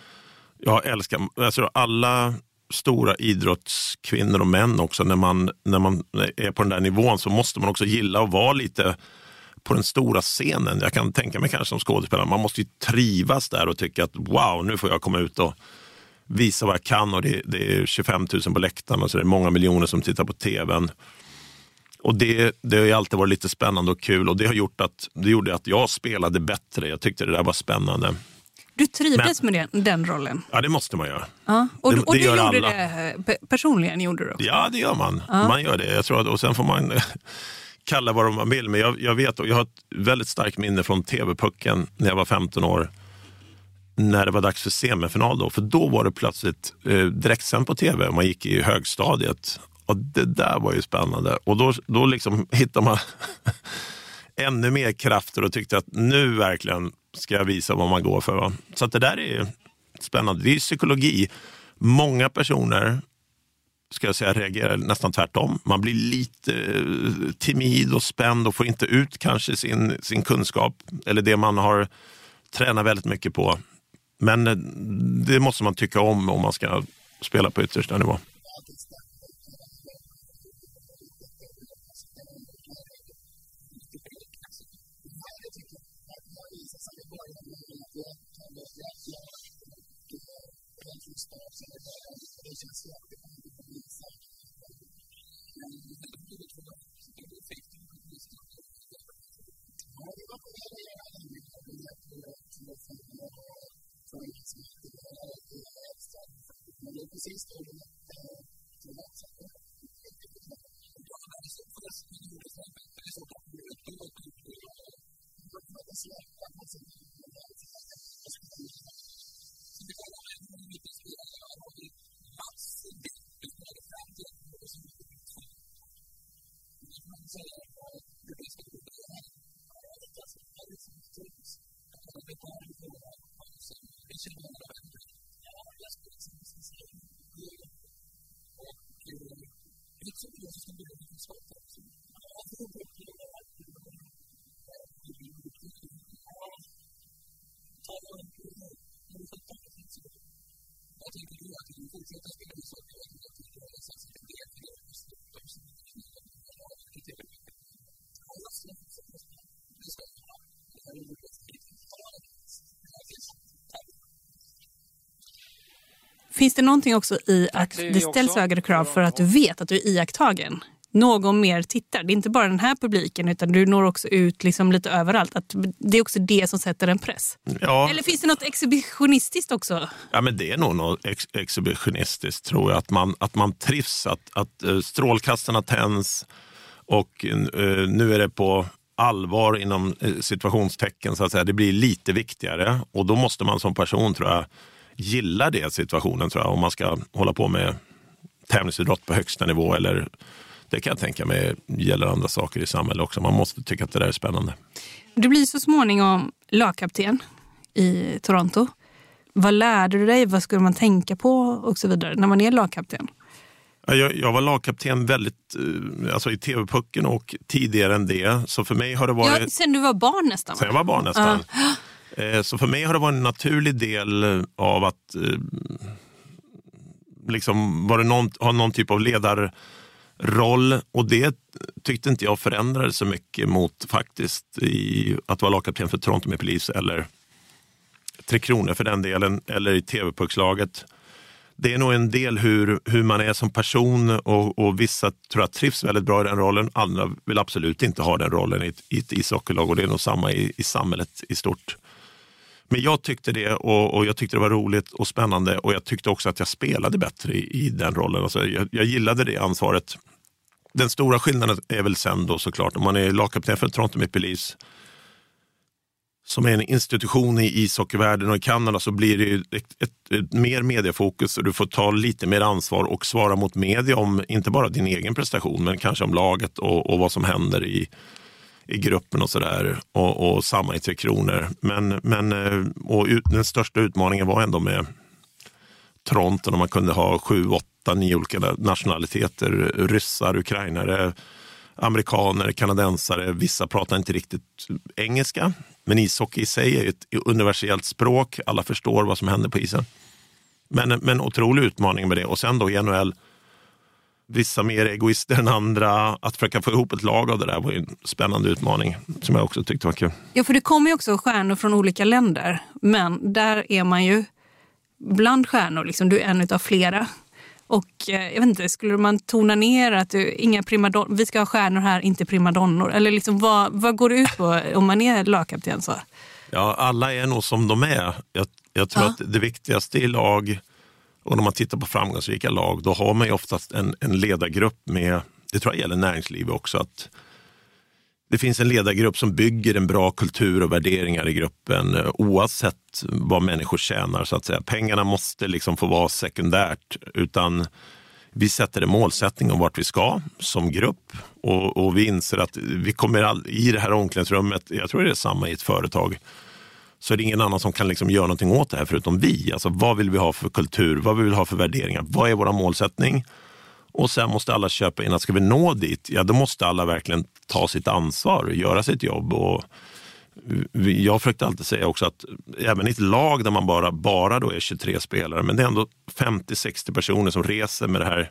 Jag älskar alltså alla stora idrottskvinnor och män också. När man, när man är på den där nivån så måste man också gilla att vara lite på den stora scenen. Jag kan tänka mig kanske som skådespelare, man måste ju trivas där och tycka att wow, nu får jag komma ut och visa vad jag kan och det, det är 25 000 på läktaren och så är det många miljoner som tittar på tvn. Och det, det har ju alltid varit lite spännande och kul och det har gjort att, det gjorde att jag spelade bättre. Jag tyckte det där var spännande. Du trivdes Men, med den, den, rollen? Ja, det måste man göra. Ja. Och, det, och det du gjorde alla. det personligen? Gjorde du också. Ja, det gör man. Ja. Man gör det. Jag tror att, och sen får man kalla vad man vill, men jag, jag vet och jag har ett väldigt starkt minne från TV-pucken när jag var 15 år när det var dags för semifinal. Då, för då var det plötsligt eh, direktsänd på tv och man gick i högstadiet. Och det där var ju spännande. Och då, då liksom hittade man ännu mer krafter och tyckte att nu verkligen ska jag visa vad man går för. Va? Så att det där är spännande. Det är psykologi. Många personer ska jag säga, reagerar nästan tvärtom. Man blir lite eh, timid och spänd och får inte ut kanske sin, sin kunskap eller det man har tränat väldigt mycket på. Men eh, det måste man tycka om om man ska spela på yttersta nivå. activity that you can do, you can stop that. Finns det någonting också i att det, det ställs högre krav för att du vet att du är iakttagen? Någon mer tittar. Det är inte bara den här publiken utan du når också ut liksom lite överallt. Att det är också det som sätter en press. Ja. Eller finns det något exhibitionistiskt också? Ja, men det är nog något ex exhibitionistiskt tror jag. Att man, att man trivs, att, att uh, strålkastarna tänds och uh, nu är det på allvar inom uh, situationstecken. Så att säga. Det blir lite viktigare och då måste man som person tror jag gillar det situationen tror jag, om man ska hålla på med tävlingsidrott på högsta nivå. Eller, det kan jag tänka mig gäller andra saker i samhället också. Man måste tycka att det där är spännande. Du blir så småningom lagkapten i Toronto. Vad lärde du dig? Vad skulle man tänka på och så vidare när man är lagkapten? Jag, jag var lagkapten väldigt, eh, alltså i TV-pucken och tidigare än det. Så för mig har det varit... Ja, sen du var barn nästan? Sen jag var barn nästan. Uh. Eh, så för mig har det varit en naturlig del eh, av att eh, liksom, var det någon, ha någon typ av ledarroll och det tyckte inte jag förändrade så mycket mot faktiskt i, att vara lagkapten för Toronto med Leafs eller Tre Kronor för den delen, eller i TV-puckslaget. Det är nog en del hur, hur man är som person och, och, vissa tror jag trivs väldigt bra i den rollen. Andra vill absolut inte ha den rollen i ett, i ett ishockeylag och det är nog samma i, i samhället i stort. Men jag tyckte det och, och, jag tyckte det var roligt och spännande och jag tyckte också att jag spelade bättre i, i den rollen. Alltså jag, jag gillade det ansvaret. Den stora skillnaden är väl sen då såklart om man är lagkapten för Toronto Maple Leafs som är en institution i ishockeyvärlden och i Kanada så blir det ett, ett, ett, mer mediefokus och du får ta lite mer ansvar och svara mot media om inte bara din egen prestation men kanske om laget och, och vad som händer i, i gruppen och sådär. Och, och samma i Tre Kronor. Men, men eh, och ut, den största utmaningen var ändå med Toronto när man kunde ha sju, åtta, nio olika nationaliteter. Ryssar, ukrainare, amerikaner, kanadensare. Vissa pratar inte riktigt engelska. Men ishockey i sig är ett universellt språk. Alla förstår vad som händer på isen. Men, men otrolig utmaning med det. Och sen då i NHL, vissa mer egoister än andra. Att försöka få ihop ett lag av det där var en spännande utmaning som jag också tyckte var kul. Ja, för det kommer ju också stjärnor från olika länder. Men där är man ju bland stjärnor. Liksom. Du är en av flera. Och eh, jag vet inte, skulle man tona ner att du, inga primadon vi ska ha stjärnor här, inte primadonnor? Eller liksom, vad, vad går det ut på om man är lagkapten? Så? Ja, alla är nog som de är. Jag, jag tror Ja. att det viktigaste i lag, och när man tittar på framgångsrika lag, då har man ju oftast en, en ledargrupp med, det tror jag gäller näringslivet också, att det finns en ledargrupp som bygger en bra kultur och värderingar i gruppen eh, oavsett vad människor tjänar. så att säga. Pengarna måste liksom få vara sekundärt, utan vi sätter en målsättning om vart vi ska som grupp och, och vi inser att vi kommer all, i det här omklädningsrummet, jag tror det är samma i ett företag, så är det ingen annan som kan liksom göra någonting åt det här förutom vi. Alltså, vad vill vi ha för kultur? Vad vill vi ha för värderingar? Vad är vår målsättning? Och sen måste alla köpa in att ska vi nå dit, ja då måste alla verkligen ta sitt ansvar och göra sitt jobb. Och jag försökte alltid säga också att även i ett lag där man bara, bara då är 23 spelare, men det är ändå 50-60 personer som reser med det här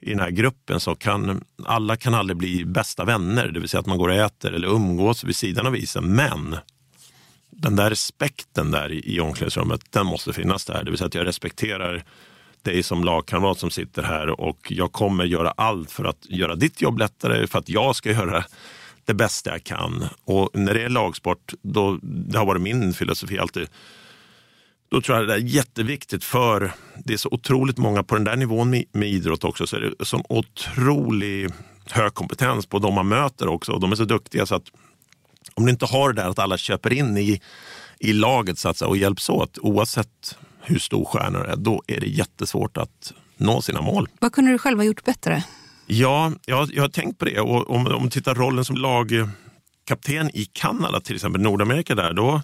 i den här gruppen så kan alla kan aldrig bli bästa vänner, det vill säga att man går och äter eller umgås vid sidan av isen. Men den där respekten där i, i omklädningsrummet, den måste finnas där. Det vill säga att jag respekterar dig som lagkamrat som sitter här och jag kommer göra allt för att göra ditt jobb lättare, för att jag ska göra det bästa jag kan. Och när det är lagsport, då, det har varit min filosofi alltid, då tror jag det är jätteviktigt för det är så otroligt många på den där nivån med, med idrott också, så är det sån otrolig hög kompetens på de man möter också och de är så duktiga så att om du inte har det där att alla köper in i, i laget så att säga, och hjälps åt oavsett hur stor stjärnor är, då är det jättesvårt att nå sina mål. Vad kunde du själv ha gjort bättre? Ja, jag, jag har tänkt på det. Och om, om du tittar rollen som lagkapten i Kanada, till exempel Nordamerika där, då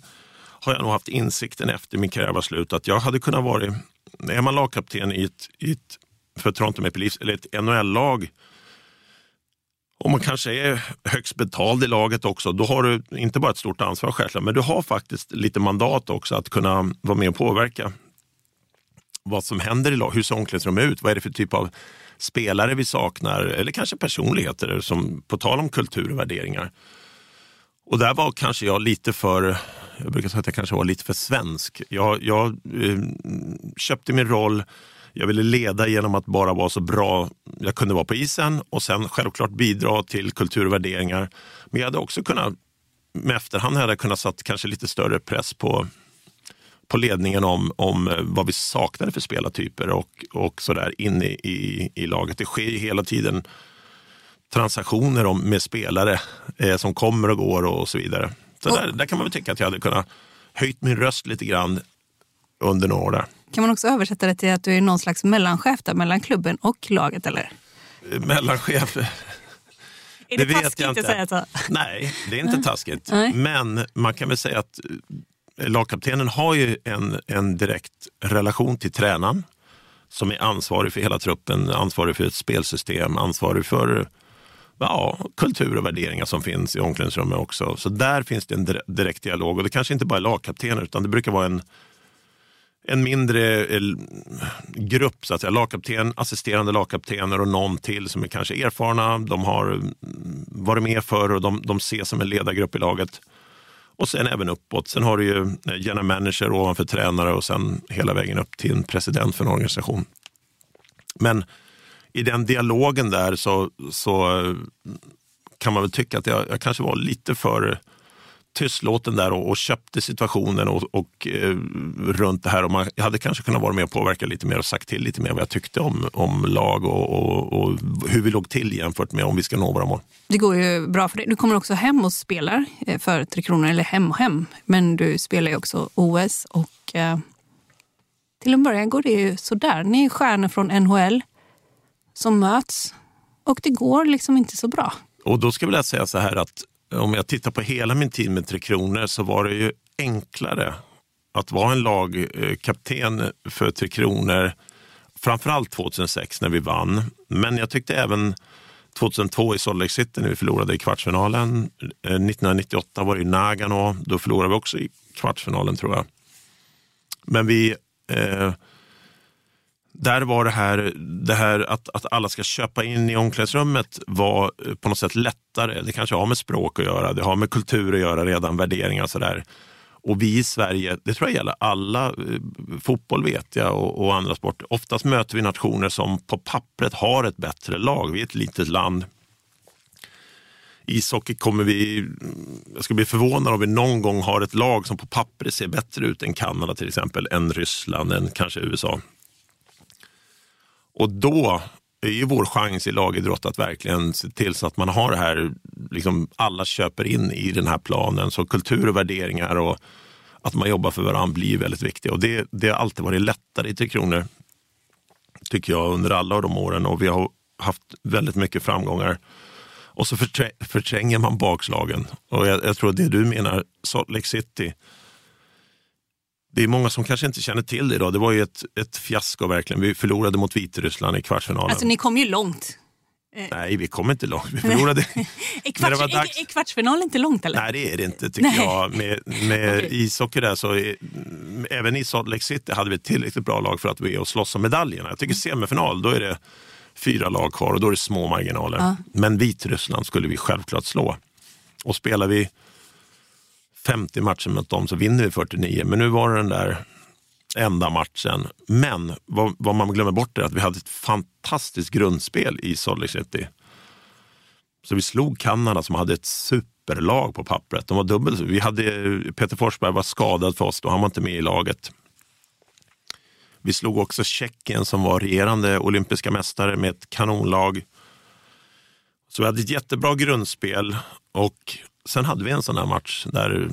har jag nog haft insikten efter min karriär var slut att jag hade kunnat vara, är man lagkapten i ett, i ett för Toronto Maple Leafs eller ett NHL-lag och man kanske är högst betald i laget också, då har du inte bara ett stort ansvar självklart, men du har faktiskt lite mandat också att kunna vara med och påverka vad som händer i laget. Hur ser omklädningsrummet ut? Vad är det för typ av spelare vi saknar? Eller kanske personligheter, som, på tal om kultur och värderingar. Och där var kanske jag lite för, jag brukar säga att jag kanske var lite för svensk. Jag, jag eh, köpte min roll, jag ville leda genom att bara vara så bra jag kunde vara på isen och sen självklart bidra till kultur och värderingar. Men jag hade också kunnat, med efterhand hade jag kunnat satt kanske lite större press på på ledningen om, om eh, vad vi saknade för spelartyper och, och sådär inne i, i, i laget. Det sker ju hela tiden transaktioner om, med spelare eh, som kommer och går och, så vidare. Så där, där kan man väl tycka att jag hade kunnat höjt min röst lite grann under några år där. Kan man också översätta det till att du är någon slags mellanchef där mellan klubben och laget? Eller? Mellanchef, Är Det det, vet jag att inte. säga så? nej det är inte taskigt. Nej. Men man kan väl säga att eh, lagkaptenen har ju en, en direkt relation till tränaren som är ansvarig för hela truppen, ansvarig för ett spelsystem, ansvarig för ja, kultur och värderingar som finns i omklädningsrummet också. Så där finns det en dire- direkt dialog och det kanske inte bara är lagkaptener utan det brukar vara en, en mindre eh, grupp, så att säga. lagkapten, assisterande lagkaptener och någon till som är kanske erfarna. De har mm, varit med förr och de, de ses som en ledargrupp i laget. Och sen även uppåt. Sen har du ju eh, general manager ovanför tränare och sen hela vägen upp till en president för en organisation. Men i den dialogen där så, så eh, kan man väl tycka att jag, jag kanske var lite för tystlåten där och, och köpte situationen och, och eh, runt det här. Och man, hade kanske kunnat vara med och påverka lite mer och sagt till lite mer vad jag tyckte om, om lag och, och, och hur vi låg till jämfört med om vi ska nå våra mål. Det går ju bra för dig. Du kommer också hem och spelar eh, för Tre Kronor, eller hem och hem. Men du spelar ju också OS och eh, till en början går det ju sådär. Ni är stjärnor från NHL som möts och det går liksom inte så bra. Och då ska jag vilja säga så här att om jag tittar på hela min tid med Tre Kronor så var det ju enklare att vara en lagkapten för Tre Kronor. Framförallt 2006 när vi vann. Men jag tyckte även 2002 i Salt Lake City när vi förlorade i kvartsfinalen. Eh, 1998 var det i Nagano. Då förlorade vi också i kvartsfinalen tror jag. Men vi, eh, där var det här, det här att, att alla ska köpa in i omklädningsrummet var eh, på något sätt lättare. Det kanske har med språk att göra, det har med kultur att göra redan, värderingar och sådär. Och vi i Sverige, det tror jag gäller alla, eh, fotboll vet jag och, och, andra sporter. Oftast möter vi nationer som på pappret har ett bättre lag. Vi är ett litet land. Ishockey kommer vi, jag skulle bli förvånad om vi någon gång har ett lag som på pappret ser bättre ut än Kanada till exempel, än Ryssland, än kanske USA. Och då är ju vår chans i lagidrott att verkligen se till så att man har det här, liksom alla köper in i den här planen. Så kultur och värderingar och att man jobbar för varandra blir väldigt viktigt. Och det, det har alltid varit lättare i Tre Kronor, tycker jag, under alla de åren. Och vi har haft väldigt mycket framgångar. Och så förtränger man bakslagen. Och jag, jag tror det du menar, Salt Lake City, det är många som kanske inte känner till det idag. Det var ju ett, ett fiasko verkligen. Vi förlorade mot Vitryssland i kvartsfinalen. Alltså ni kom ju långt. Eh. Nej, vi kom inte långt. Vi förlorade. är, kvarts, dags... är kvartsfinal inte långt eller? Nej, det är det inte tycker Nej. jag. Med, med okay. ishockey där så, är, även i Salt Lake City hade vi ett tillräckligt bra lag för att vi är och slåss om medaljerna. Jag tycker semifinal, då är det fyra lag kvar och då är det små marginaler. Ja. Men Vitryssland skulle vi självklart slå. Och spelar vi 50 matcher mot dem så vinner vi 49. Men nu var det den där enda matchen. Men vad, vad man glömmer bort är att vi hade ett fantastiskt grundspel i Salt Lake City. Så vi slog Kanada som hade ett superlag på pappret. De var dubbelt vi hade, Peter Forsberg var skadad för oss då, han var inte med i laget. Vi slog också Tjeckien som var regerande olympiska mästare med ett kanonlag. Så vi hade ett jättebra grundspel och sen hade vi en sån här match där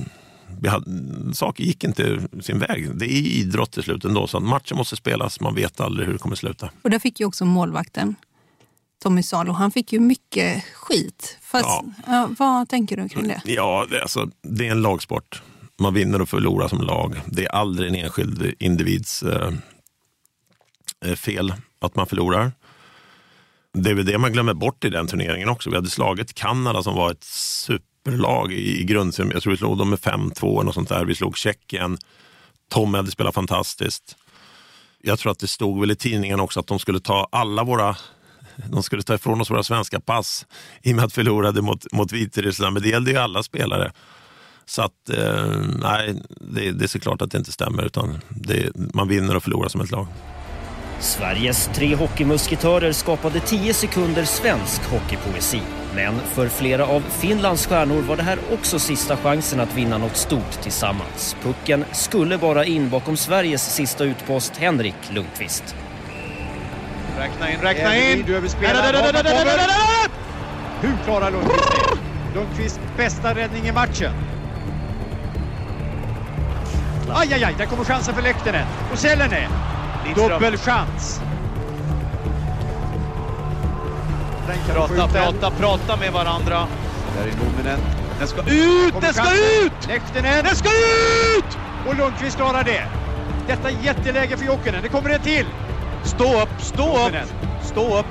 vi hade, saker gick inte sin väg. Det är idrott till slut ändå, så matchen måste spelas. Man vet aldrig hur det kommer sluta. Och där fick ju också målvakten Tommy Salo, han fick ju mycket skit. Fast, ja. Vad tänker du kring det? Ja, det, alltså, det är en lagsport. Man vinner och förlorar som lag. Det är aldrig en enskild individs eh, eh fel att man förlorar. Det är väl det man glömmer bort i den turneringen också. Vi hade slagit Kanada som var ett super superlag i, i grundserien. Jag tror vi slog dem med 5-2 eller något sånt där. Vi slog Tjeckien. Tommy hade spelat fantastiskt. Jag tror att det stod väl i tidningen också att de skulle ta alla våra de skulle ta ifrån oss våra svenska pass i och med att vi förlorade mot, mot Vitryssland. Men det gällde ju alla spelare. Så att, eh, nej, det, det är såklart att det inte stämmer. utan det, Man vinner och förlorar som ett lag. Sveriges tre hockeymusketörer skapade 10 sekunder svensk hockeypoesi. Men för flera av Finlands stjärnor var det här också sista chansen att vinna något stort tillsammans. Pucken skulle vara in bakom Sveriges sista utpost Henrik Lundqvist. Räkna in, räkna in! Du Hur klarar Lundqvist det? Lundqvist bästa räddning i matchen. Aj, aj, aj, där kommer chansen för Lehtinen. Och Selene. Dubbelchans. Prata, prata, prata med varandra. Där är Numminen. Den ska ut! Den ska ut! Lehtinen. Den ska ut! Och Lundqvist klarar det. Detta jätteläge för Jokinen. Det kommer en till. Stå upp, stå upp! Stå upp!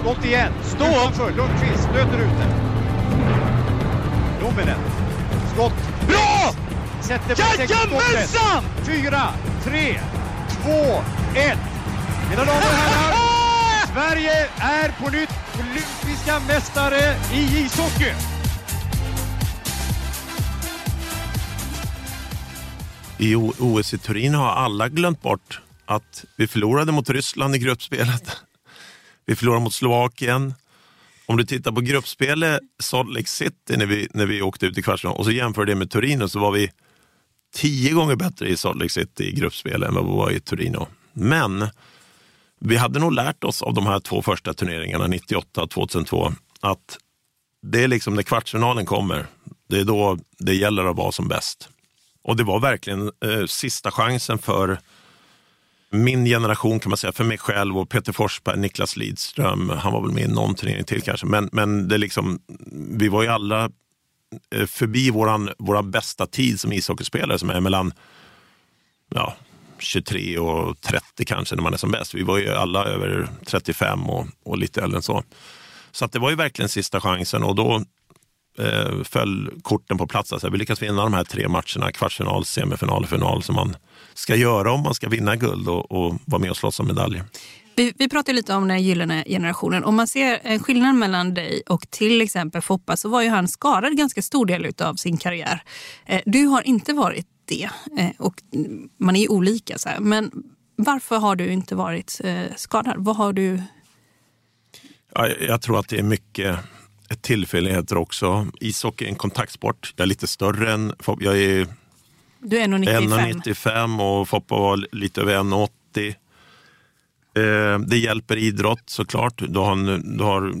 Skott igen. Stå upp! För Lundqvist löter ut den. Numminen. Skott. Bra! Sätter Jajamensan! Fyra, tre, två, ett. Mina damer och herrar. Sverige är på nytt olympiska mästare i ishockey! I OS i Turin har alla glömt bort att vi förlorade mot Ryssland i gruppspelet. Vi förlorade mot Slovakien. Om du tittar på gruppspelet Salt Lake City när vi, när vi åkte ut i kvartsfinal och så jämför det med Torino så var vi tio gånger bättre i Salt Lake City i gruppspel än vad vi var i Torino. Men vi hade nog lärt oss av de här två första turneringarna, 98 och 2002, att det är liksom när kvartsfinalen kommer, det är då det gäller att vara som bäst. Och det var verkligen eh, sista chansen för min generation kan man säga, för mig själv och Peter Forsberg, Niklas Lidström, han var väl med i någon turnering till kanske, men, men det liksom, vi var ju alla Eh, förbi våran, våran bästa tid som ishockeyspelare som är mellan ja, 23 och 30 kanske när man är som bäst. Vi var ju alla över 35 och, och lite äldre än så. Så att det var ju verkligen sista chansen och då eh, föll korten på plats. Alltså, vi lyckas vinna de här tre matcherna, kvartsfinal, semifinal och final, som man ska göra om man ska vinna guld och, och vara med och slåss om medaljer. Vi, vi pratade lite om den gyllene generationen. Om man ser en skillnad mellan dig och till exempel Foppa så var ju han skadad ganska stor del av sin karriär. Eh, du har inte varit det eh, och man är ju olika. Så här. Men varför har du inte varit eh, skadad? Vad har du... Ja, jag tror att det är mycket tillfälligheter också. Ishockey är en kontaktsport. Jag är lite större än Foppa. Jag är Du är 1,95. 1,95 och Foppa var lite över 1,80. Eh, Det hjälper idrott såklart. Du har, en, du har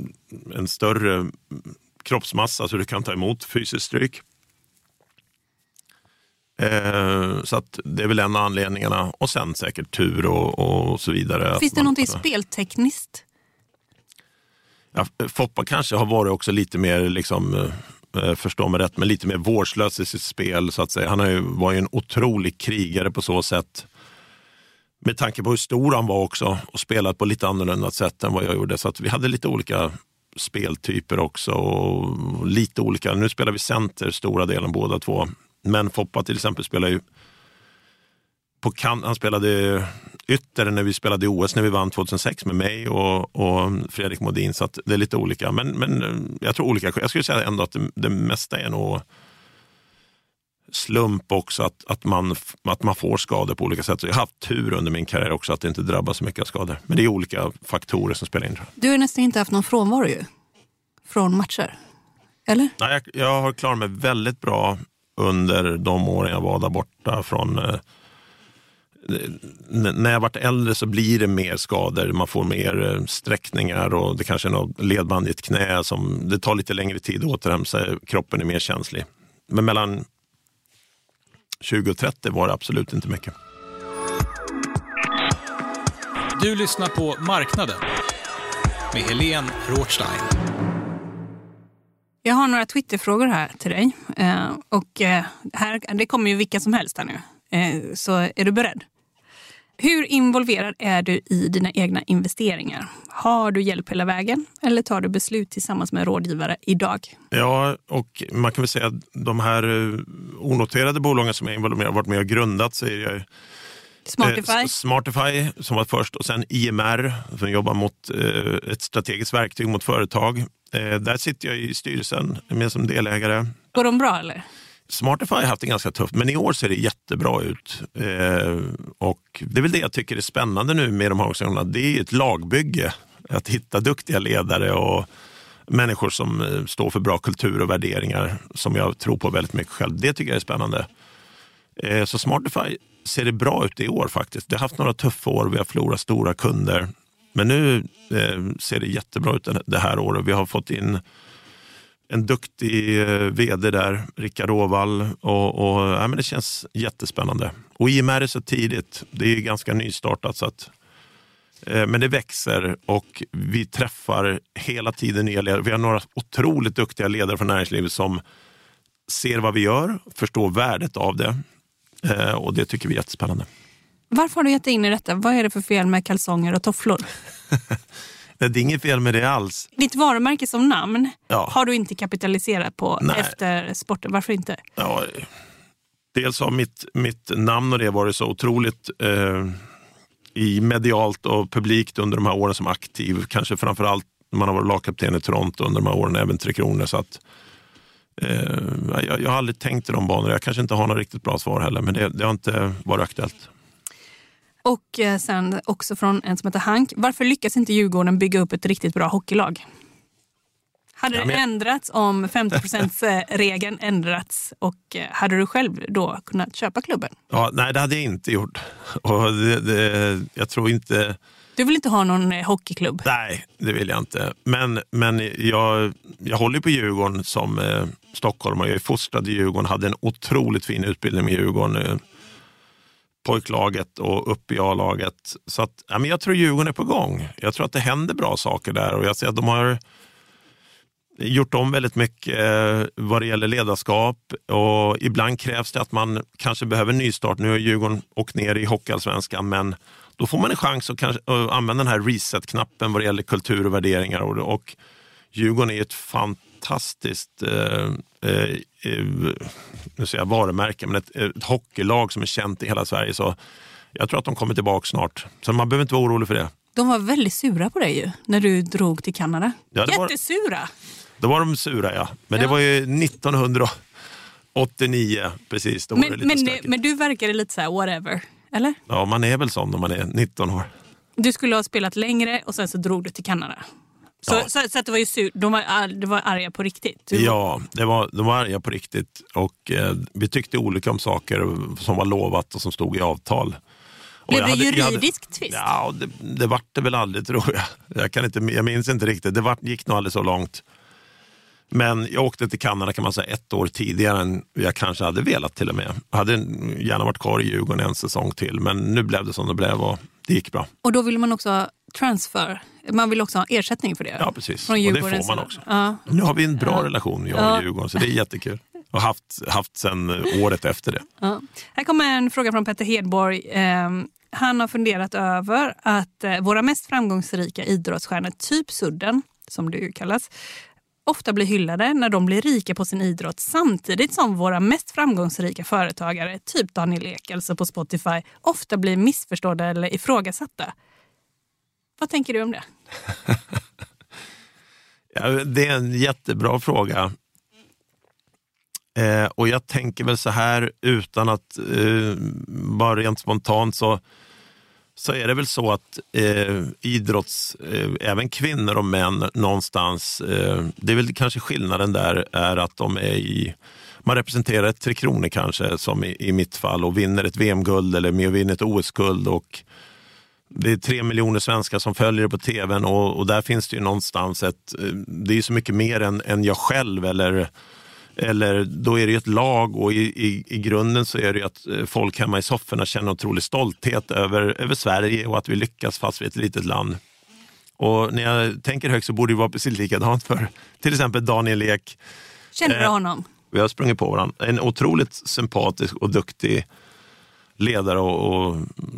en större kroppsmassa så du kan ta emot fysiskt stryk. Eh, Så att det är väl en av anledningarna. Och sen säkert tur och, och så vidare. Finns det någonting speltekniskt? Ja, Foppa kanske har varit också lite mer, liksom, eh, förstå mig rätt, men lite mer vårdslös i sitt spel. så att säga. Han har ju, var ju en otrolig krigare på så sätt. Med tanke på hur stor han var också och spelat på lite annorlunda sätt än vad jag gjorde. Så att vi hade lite olika speltyper också. Och lite olika. Nu spelar vi center stora delen båda två. Men Foppa till exempel spelar ju på kan, han spelade ytter när vi spelade i OS när vi vann 2006 med mig och, och Fredrik Modin. Så att det är lite olika. Men, men jag tror olika. Jag skulle säga ändå att det, det mesta är nog slump också, att, att, man, att man får skador på olika sätt. Så jag har haft tur under min karriär också att det inte drabbas så mycket av skador. Men det är olika faktorer som spelar in. Du har nästan inte haft någon frånvaro ju. Från matcher. Eller? Nej, jag, jag har klarat mig väldigt bra under de åren jag var där borta. Från, eh, när jag varit äldre så blir det mer skador. Man får mer eh, sträckningar och det kanske är något ledband i ett knä. Som, det tar lite längre tid att återhämta sig. Kroppen är mer känslig. Men mellan 20 och 30 var det absolut inte mycket. Du lyssnar på Marknaden med Helene Rothstein. Jag har några Twitterfrågor här till dig. Eh, och eh, här, det kommer ju vilka som helst här nu. Eh, så är du beredd? Hur involverad är du i dina egna investeringar? Har du hjälp hela vägen eller tar du beslut tillsammans med rådgivare idag? Ja, och man kan väl säga att de här eh, onoterade bolagen som jag involverat har varit med och grundat är jag Smartify? Eh, Smartify som var först och sen IMR som jobbar mot eh, ett strategiskt verktyg mot företag. Eh, där sitter jag i styrelsen med som delägare. Går de bra eller? Smartify har haft det ganska tufft, men i år ser det jättebra ut. Eh, och Det är väl det jag tycker är spännande nu med de här organisationerna. Det är ett lagbygge. Att hitta duktiga ledare och människor som eh, står för bra kultur och värderingar som jag tror på väldigt mycket själv. Det tycker jag är spännande. Eh, så Smartify ser det bra ut i år faktiskt. Det har haft några tuffa år, vi har förlorat stora kunder. Men nu eh, ser det jättebra ut det här året. Vi har fått in en duktig eh, vd där, Rickard Åvall. Och, och, ja, men det känns jättespännande. Och IMR är så tidigt. Det är ganska nystartat. Så att, eh, men det växer och vi träffar hela tiden nya ledare. Vi har några otroligt duktiga ledare från näringslivet som ser vad vi gör, förstår värdet av det. Eh, och det tycker vi är jättespännande. Varför har du gett dig in i detta? Vad är det för fel med kalsonger och tofflor? Det är inget fel med det alls. Ditt varumärke som namn Ja. har du inte kapitaliserat på Nej. efter sporten. Varför inte? Ja, dels har mitt, mitt namn och det varit så otroligt eh, i medialt och publikt under de här åren som aktiv. Kanske framförallt när man har varit lagkapten i Toronto under de här åren, även Tre Kronor. Så att, eh, jag, jag har aldrig tänkt i de banorna. Jag kanske inte har något riktigt bra svar heller, men det, det har inte varit aktuellt. Och eh, sen också från en som heter Hank. Varför lyckas inte Djurgården bygga upp ett riktigt bra hockeylag? Hade Ja, det men jag- ändrats om 50% regeln ändrats och eh, hade du själv då kunnat köpa klubben? Ja, nej, det hade jag inte gjort. Och det, det, jag tror inte... Du vill inte ha någon eh, hockeyklubb? Nej, det vill jag inte. Men, men jag, jag håller på Djurgården som eh, stockholmare. Jag är fostrad i Djurgården, hade en otroligt fin utbildning med Djurgården. Pojklaget och upp i A-laget. Så att, ja, men jag tror Djurgården är på gång. Jag tror att det händer bra saker där och jag ser att de har gjort om väldigt mycket eh, vad det gäller ledarskap och ibland krävs det att man kanske behöver en nystart. Nu har Djurgården åkt ner i Hockeyallsvenskan men då får man en chans att kanske, att använda den här reset-knappen vad det gäller kultur och värderingar. Och, och Djurgården är ett fantastiskt fantastiskt eh, eh, eh, nu säger jag varumärke, men ett, ett hockeylag som är känt i hela Sverige. Så jag tror att de kommer tillbaka snart. Så man behöver inte vara orolig för det. De var väldigt sura på dig ju, när du drog till Kanada. Ja, det var- Jättesura! Då var de sura ja. Men det Ja. var ju 1989 precis. Då var det Men, lite men, stökigt. men du verkade lite så här whatever, eller? Ja, man är väl sån när man är 19 år. Du skulle ha spelat längre och sen så drog du till Kanada. Så, Ja. så, så att det var ju sur, de var, ar- de var arga på riktigt. Ja, det var, de var arga på riktigt och eh, vi tyckte olika om saker som var lovat och som stod i avtal. Blev det hade- jag hade- juridisk tvist? Ja, det, det vart det väl aldrig tror jag. Jag, kan inte, jag minns inte riktigt, det vart, gick nog aldrig så långt. Men jag åkte till Kanada kan man säga ett år tidigare än jag kanske hade velat till och med. Jag hade gärna varit kvar i Djurgården en säsong till, men nu blev det som det blev och det gick bra. Och då ville man också ha transfer. Man vill också ha ersättning för det. Ja, precis. Från och det får man också. Ja. Nu har vi en bra Ja. relation, jag och Ja. Djurgården, så det är jättekul. Och haft, haft sen året efter det. Ja. Här kommer en fråga från Petter Hedborg. Eh, han har funderat över att eh, våra mest framgångsrika idrottsstjärnor, typ Sudden, som det ju kallas, ofta blir hyllade när de blir rika på sin idrott samtidigt som våra mest framgångsrika företagare, typ Daniel Ek, alltså på Spotify, ofta blir missförstådda eller ifrågasatta. Vad tänker du om det? Ja, det är en jättebra fråga. Eh, och jag tänker väl så här utan att eh, bara rent spontant så, så är det väl så att eh, idrotts, eh, även kvinnor och män någonstans, eh, det är väl kanske skillnaden där är att de är i man representerar ett Tre Kronor kanske, som i, i mitt fall, och vinner ett VM-guld eller med vinner ett OS-guld. Och det är tre miljoner svenskar som följer det på tvn och, och där finns det ju någonstans ett, eh, det är ju så mycket mer än, än jag själv eller, eller då är det ju ett lag och i, i, i grunden så är det ju att eh, folk hemma i sofforna känner otrolig stolthet över, över Sverige och att vi lyckas fast vi är ett litet land. Och när jag tänker högt så borde det vara precis likadant för till exempel Daniel Ek. Känner du Eh, honom? Vi har sprungit på varandra. En otroligt sympatisk och duktig ledare och, och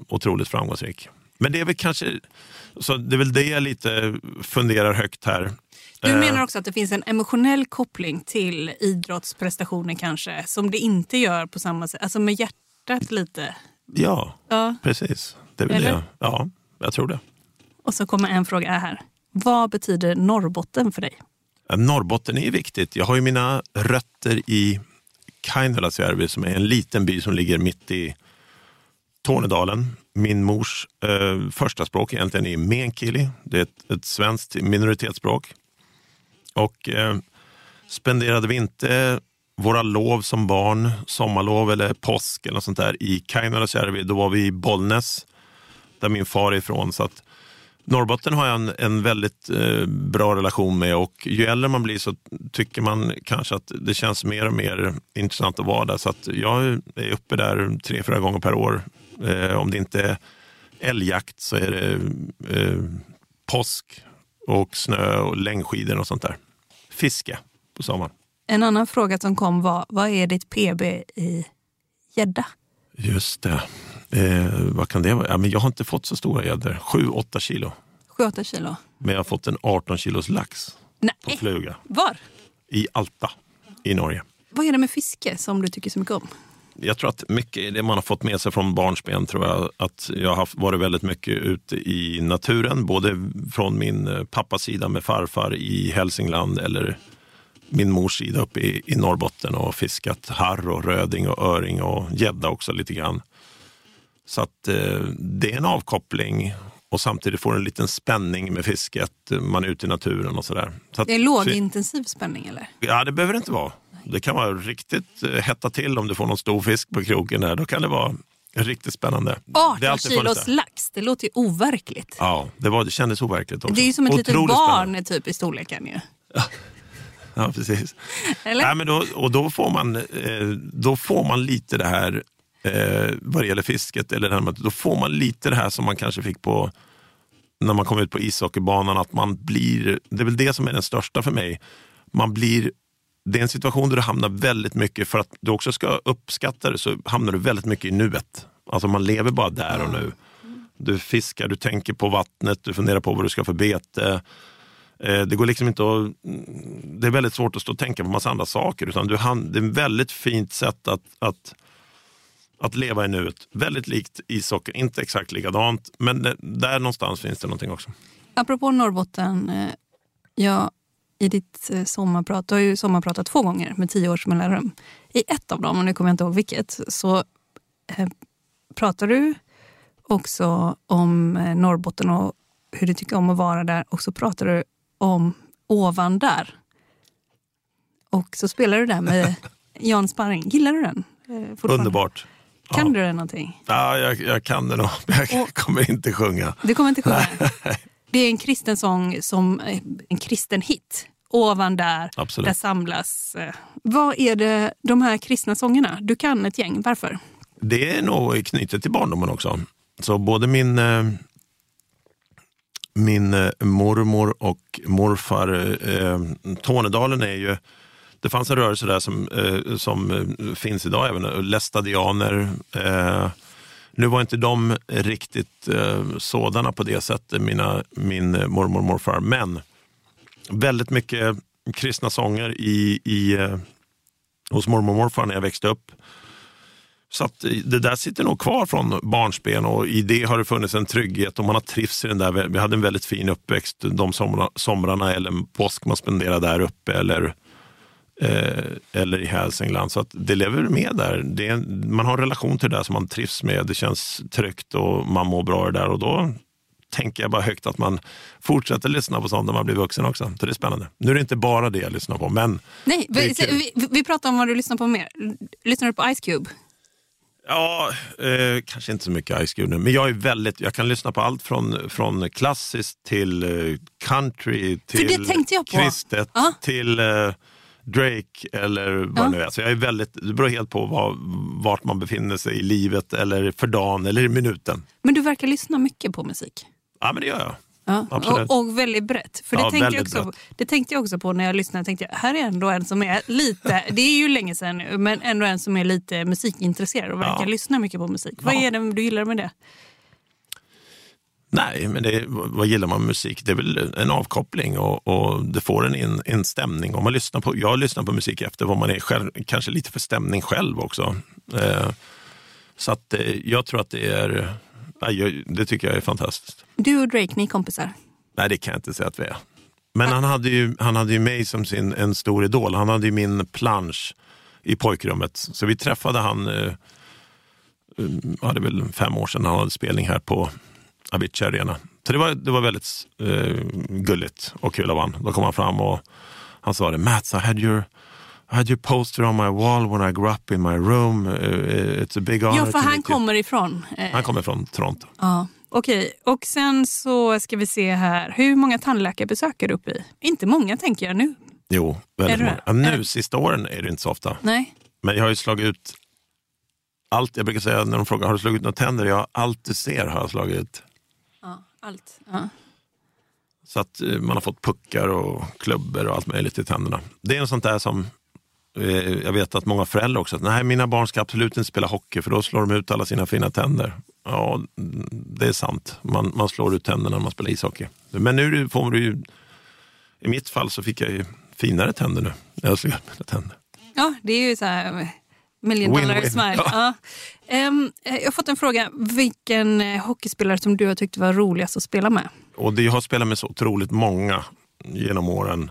otroligt framgångsrik. Men det är väl kanske, så det är väl det jag lite funderar högt här. Du Eh, menar också att det finns en emotionell koppling till idrottsprestationer kanske, som det inte gör på samma sätt, alltså med hjärtat lite. Ja, Ja. precis. Det är väl Eller? det. Ja, jag tror det. Och så kommer en fråga här. Vad betyder Norrbotten för dig? Norrbotten är ju viktigt. Jag har ju mina rötter i Kainalaisjärvi som är en liten by som ligger mitt i Tornedalen. Min mors eh, första språk egentligen är meänkieli. Det är ett, ett svenskt minoritetsspråk. Och eh, spenderade vi inte våra lov som barn, sommarlov eller påsk eller något sånt där i Kainalaisjärvi, då var vi i Bollnäs, där min far är ifrån. Så att Norrbotten har jag en, en väldigt eh, bra relation med och ju äldre man blir så tycker man kanske att det känns mer och mer intressant att vara där. Så att jag är uppe där tre, fyra gånger per år. Eh, om det inte är älgjakt så är det eh, påsk och snö och längdskidor och sånt där. Fiske på sommaren. En annan fråga som kom var, vad är ditt PB i gädda? Just det. Eh, vad kan det vara? Ja, men jag har inte fått så stora gäddor. 7-8 kilo. 7-8 kilo. Men jag har fått en 18 kilos lax Nej. på fluga Var? i Alta i Norge. Vad är det med fiske som du tycker så mycket om? Jag tror att mycket det man har fått med sig från barnsben. Tror jag att jag har varit väldigt mycket ute i naturen. Både från min eh, pappas sida med farfar i Hälsingland eller min mors sida uppe i, i Norrbotten och fiskat harr och röding och öring och gädda också lite grann. Så att eh, det är en avkoppling och samtidigt får en liten spänning med fisket. Man är ute i naturen och sådär. Så att- Det är lågintensiv spänning eller? Ja, det behöver det inte vara. Det kan vara riktigt eh, hetta till om du får någon stor fisk på kroken. Där. Då kan det vara riktigt spännande. Det har 18 alltid funnits kilos lax, det låter ju overkligt. Ja, det, var, det kändes overkligt också. Det är ju som ett litet spännande. barn typ i storleken ju. Ja, precis. Eller? Nej, men då, och då får, man, eh, då får man lite det här, eh, vad det gäller fisket, eller det här då får man lite det här som man kanske fick på när man kom ut på ishockeybanan, att man blir, det är väl det som är den största för mig, man blir det är en situation där du hamnar väldigt mycket, för att du också ska uppskatta det, så hamnar du väldigt mycket i nuet. Alltså man lever bara där och nu. Du fiskar, du tänker på vattnet, du funderar på vad du ska för bete. Eh, det går liksom inte att, det är väldigt svårt att stå och tänka på massa andra saker. Utan du, det är ett väldigt fint sätt att, att, att leva i nuet. Väldigt likt ishockey, inte exakt likadant. Men det, där någonstans finns det någonting också. Apropå Norrbotten. Eh, jag i ditt eh, sommarprat, du har ju sommarpratat två gånger med tio års mellanrum. I ett av dem, och nu kommer jag inte ihåg vilket, så eh, pratar du också om eh, Norrbotten och hur du tycker om att vara där. Och så pratar du om Ovan där. Och så spelar du där med Jan Sparring. Gillar du den? Underbart. Kan ja. du den någonting? Ja, jag, jag kan den nog, men jag och, kommer inte sjunga. Du kommer inte sjunga? det är en kristen sång, som eh, en kristen hit. Ovan där, Absolut. där samlas. Eh, vad är det, de här kristna sångerna? Du kan ett gäng, varför? Det är nog knutet till barndomen också. Så både min min eh, mormor och morfar. Tornedalen är ju, det fanns en rörelse där som, som finns idag, även lästadianer. Eh, nu var inte de riktigt eh, sådana på det sättet, mina, min mormor och morfar, men väldigt mycket kristna sånger i, i, eh, hos mormor och morfar när jag växte upp. Så att det där sitter nog kvar från barnsben och i det har det funnits en trygghet och man har trivts i den där. Vi hade en väldigt fin uppväxt de somrarna eller påsk man spenderade där uppe eller, eh, eller i Hälsingland. Så att det lever med där. Det, man har en relation till det där som man trivs med. Det känns tryggt och man mår bra där och då tänker jag bara högt att man fortsätter lyssna på sånt när man blir vuxen också. Så det är spännande. Nu är det inte bara det jag lyssnar på, men... Nej, vi, vi, vi pratar om vad du lyssnar på mer. Lyssnar du på Ice Cube? Ja, eh, kanske inte så mycket Ice Cube nu, men jag är väldigt, jag kan lyssna på allt från, från klassiskt till eh, country, till kristet, till eh, Drake eller vad uh. det nu är. Så jag är väldigt, det beror helt på var, vart man befinner sig i livet eller för dagen eller i minuten. Men du verkar lyssna mycket på musik. Ja, men det gör jag. Ja, och, och, väldigt brett. För det, ja, tänkte jag också, på, det tänkte jag också på när jag lyssnade. Tänkte jag, här är ändå en som är lite, det är ju länge sedan nu, men ändå en som är lite musikintresserad och verkar ja. lyssna mycket på musik. Vad är det du gillar med det? Nej, men det, vad gillar man med musik? Det är väl en avkoppling och, och det får en, en, en stämning. Om man lyssnar på, jag lyssnar på musik efter vad man är själv, kanske lite för stämning själv också. Eh, så att eh, jag tror att det är Nej, det tycker jag är fantastiskt. Du och Drake, ni är kompisar? Nej, det kan jag inte säga att vi är. Men han hade ju, han hade ju mig som sin, en stor idol. Han hade ju min plansch i pojkrummet. Så vi träffade han, eh, ja, det väl fem år sedan, han hade spelning här på Avicii Arena. Så det var, det var väldigt eh, gulligt och kul av honom. Då kom han fram och han sa det, Mats, I had your i had your poster on my wall when I grew up in my room. Uh, it's a big honor Ja, för han kommer ifrån? Eh. Han kommer från Toronto. Ja. Okej, okay. och sen så ska vi se här. Hur många tandläkarbesök är du uppe i? Inte många tänker jag nu. Jo, väldigt många. Ja, nu, sista åren är det inte så ofta. Nej. Men jag har ju slagit ut allt. Jag brukar säga när de frågar, har du slagit ut några tänder? Jag allt du ser har jag slagit ut. Allt. Ja. Så att eh, man har fått puckar och klubbor och allt möjligt i tänderna. Det är en sånt där som Eh, jag vet att många föräldrar också, att nej mina barn ska absolut inte spela hockey för då slår de ut alla sina fina tänder. Ja, det är sant. Man, man slår ut tänderna när man spelar ishockey. Men nu får du ju, i mitt fall så fick jag ju finare tänder nu. Jag slog ut mina tänder. Ja, det är ju så här million dollar win, win. smile. Ja. Ja. Um, jag har fått en fråga. Vilken eh, hockeyspelare som du har tyckt var roligast att spela med? Och det, jag har spelat med så otroligt många genom åren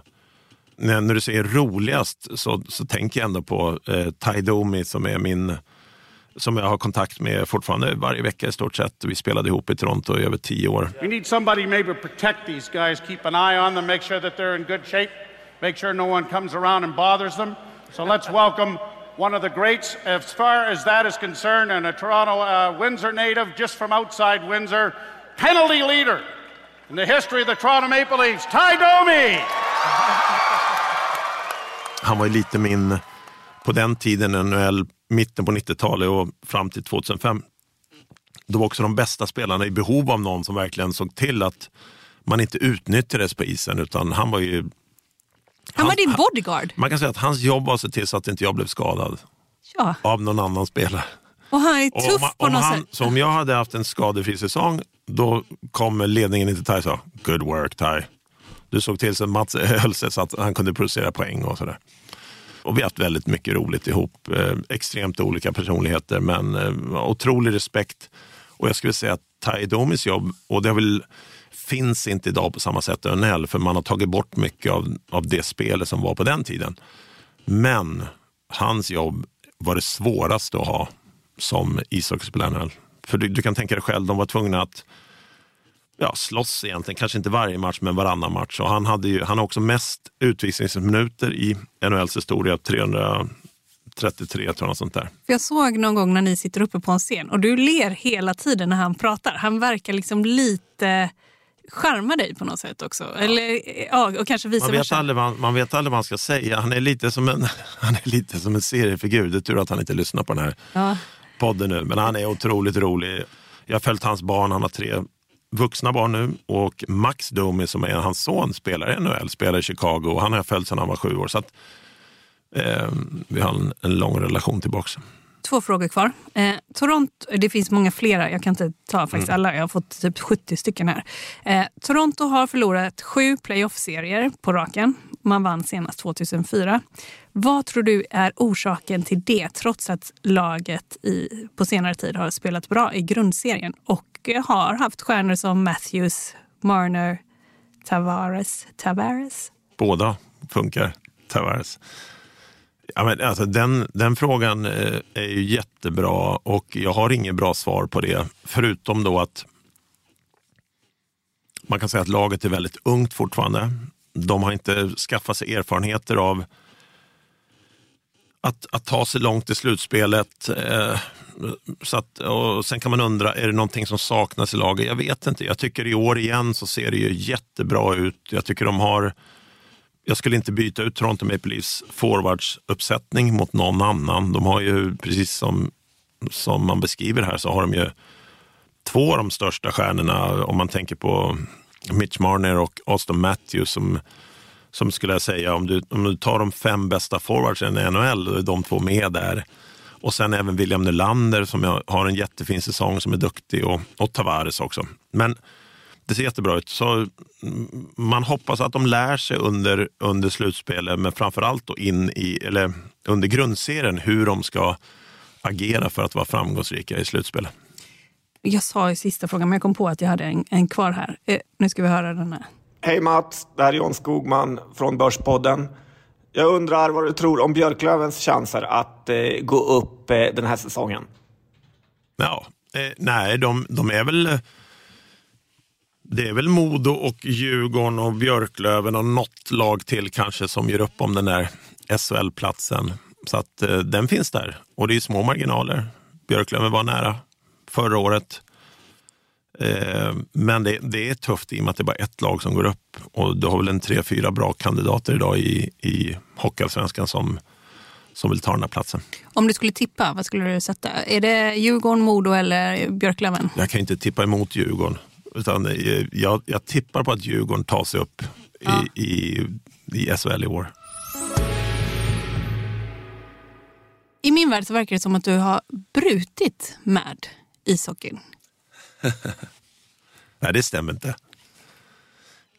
när, när du säger roligast så, så tänker jag ändå på eh, Ty Domi som är min som jag har kontakt med fortfarande varje vecka i stort sett. Vi spelade ihop i Toronto i över tio år. We need somebody maybe protect these guys, keep an eye on them, make sure that they're in good shape, make sure no one comes around and bothers them. So let's welcome one of the greats as far as that is concerned and a Toronto uh, Windsor native just from outside Windsor, penalty leader in the history of the Toronto Maple Leafs, Ty Domi! Han var ju lite min, på den tiden, NHL, mitten på 90-talet och fram till 2005. Då var också de bästa spelarna i behov av någon som verkligen såg till att man inte utnyttjades på isen, utan han var ju... Han var din bodyguard? Man kan säga att hans jobb var att se till så att inte jag blev skadad ja. av någon annan spelare. Och han är tuff om, på något han, sätt. Så om jag hade haft en skadefri säsong, då kommer ledningen in till Ty och sa, good work Ty. Du såg till så att Mats höll sig så att han kunde producera poäng och sådär. Och vi har haft väldigt mycket roligt ihop. Eh, extremt olika personligheter, men eh, otrolig respekt. Och jag skulle säga att Tai Domis jobb, och det väl, finns inte idag på samma sätt i NHL, för man har tagit bort mycket av, av det spelet som var på den tiden. Men hans jobb var det svåraste att ha som ishockeyspelare. För du, du, kan tänka dig själv, de var tvungna att ja, slåss egentligen, kanske inte varje match, men varannan match. Och han, hade ju, han har också mest utvisningsminuter i NHLs historia, 333 tror jag, sånt där. För jag såg någon gång när ni sitter uppe på en scen och du ler hela tiden när han pratar. Han verkar liksom lite charma dig på något sätt också? Eller, ja, och kanske vice man vet, aldrig vad, man vet aldrig vad han ska säga. Han är lite som en, han är lite som en seriefigur. Det är tur att han inte lyssnar på den här ja. podden nu. Men han är otroligt rolig. Jag har följt hans barn. Han har tre vuxna barn nu och Max Domi som är hans son spelar i NHL, spelar i Chicago och han har jag följt sedan han var sju år. Så att, eh, vi har en, en lång relation tillbaka. Två frågor kvar. Eh, Toronto, det finns många flera, jag kan inte ta faktiskt mm. alla. Jag har fått typ 70 stycken här. Eh, Toronto har förlorat sju playoff-serier på raken. Man vann senast 2004. Vad tror du är orsaken till det, trots att laget i, på senare tid har spelat bra i grundserien och har haft stjärnor som Matthews, Marner, Tavares? Tavares? Båda funkar, Tavares. Ja, men alltså, den, den frågan eh, är ju jättebra och jag har inget bra svar på det. Förutom då att man kan säga att laget är väldigt ungt fortfarande. De har inte skaffat sig erfarenheter av att, att ta sig långt i slutspelet. Eh, så att, och sen kan man undra, är det någonting som saknas i laget? Jag vet inte. Jag tycker i år igen så ser det ju jättebra ut. Jag tycker de har jag skulle inte byta ut Toronto Maple Leafs forwardsuppsättning mot någon annan. De har ju, precis som, som man beskriver här, så har de ju två av de största stjärnorna. Om man tänker på Mitch Marner och Austin Matthews som, som skulle jag säga, om du, om du tar de fem bästa forwardsen i NHL, då är de två med där. Och sen även William Nylander som har en jättefin säsong, som är duktig och, och Tavares också. Men det ser jättebra ut. Så mm, man hoppas att de lär sig under, under slutspelet, men framförallt då in i, eller under grundserien hur de ska agera för att vara framgångsrika i slutspelet. Jag sa i sista frågan, men jag kom på att jag hade en, en kvar här. Eh, nu ska vi höra den här. Hej Mats, det här är John Skogman från Börspodden. Jag undrar vad du tror om Björklövens chanser att eh, gå upp eh, den här säsongen? Ja, eh, nej, de, de är väl det är väl Modo och Djurgården och Björklöven och något lag till kanske som gör upp om den där SHL-platsen. Så att eh, den finns där och det är små marginaler. Björklöven var nära förra året. Eh, men det, det, är tufft i och med att det är bara ett lag som går upp och du har väl en tre, fyra bra kandidater idag i, i Hockeyallsvenskan som, som vill ta den här platsen. Om du skulle tippa, vad skulle du sätta? Är det Djurgården, Modo eller Björklöven? Jag kan inte tippa emot Djurgården. Utan eh, jag, jag tippar på att Djurgården tar sig upp ja. i, i, i SHL i år. I min värld så verkar det som att du har brutit med ishockeyn. Nej, det stämmer inte.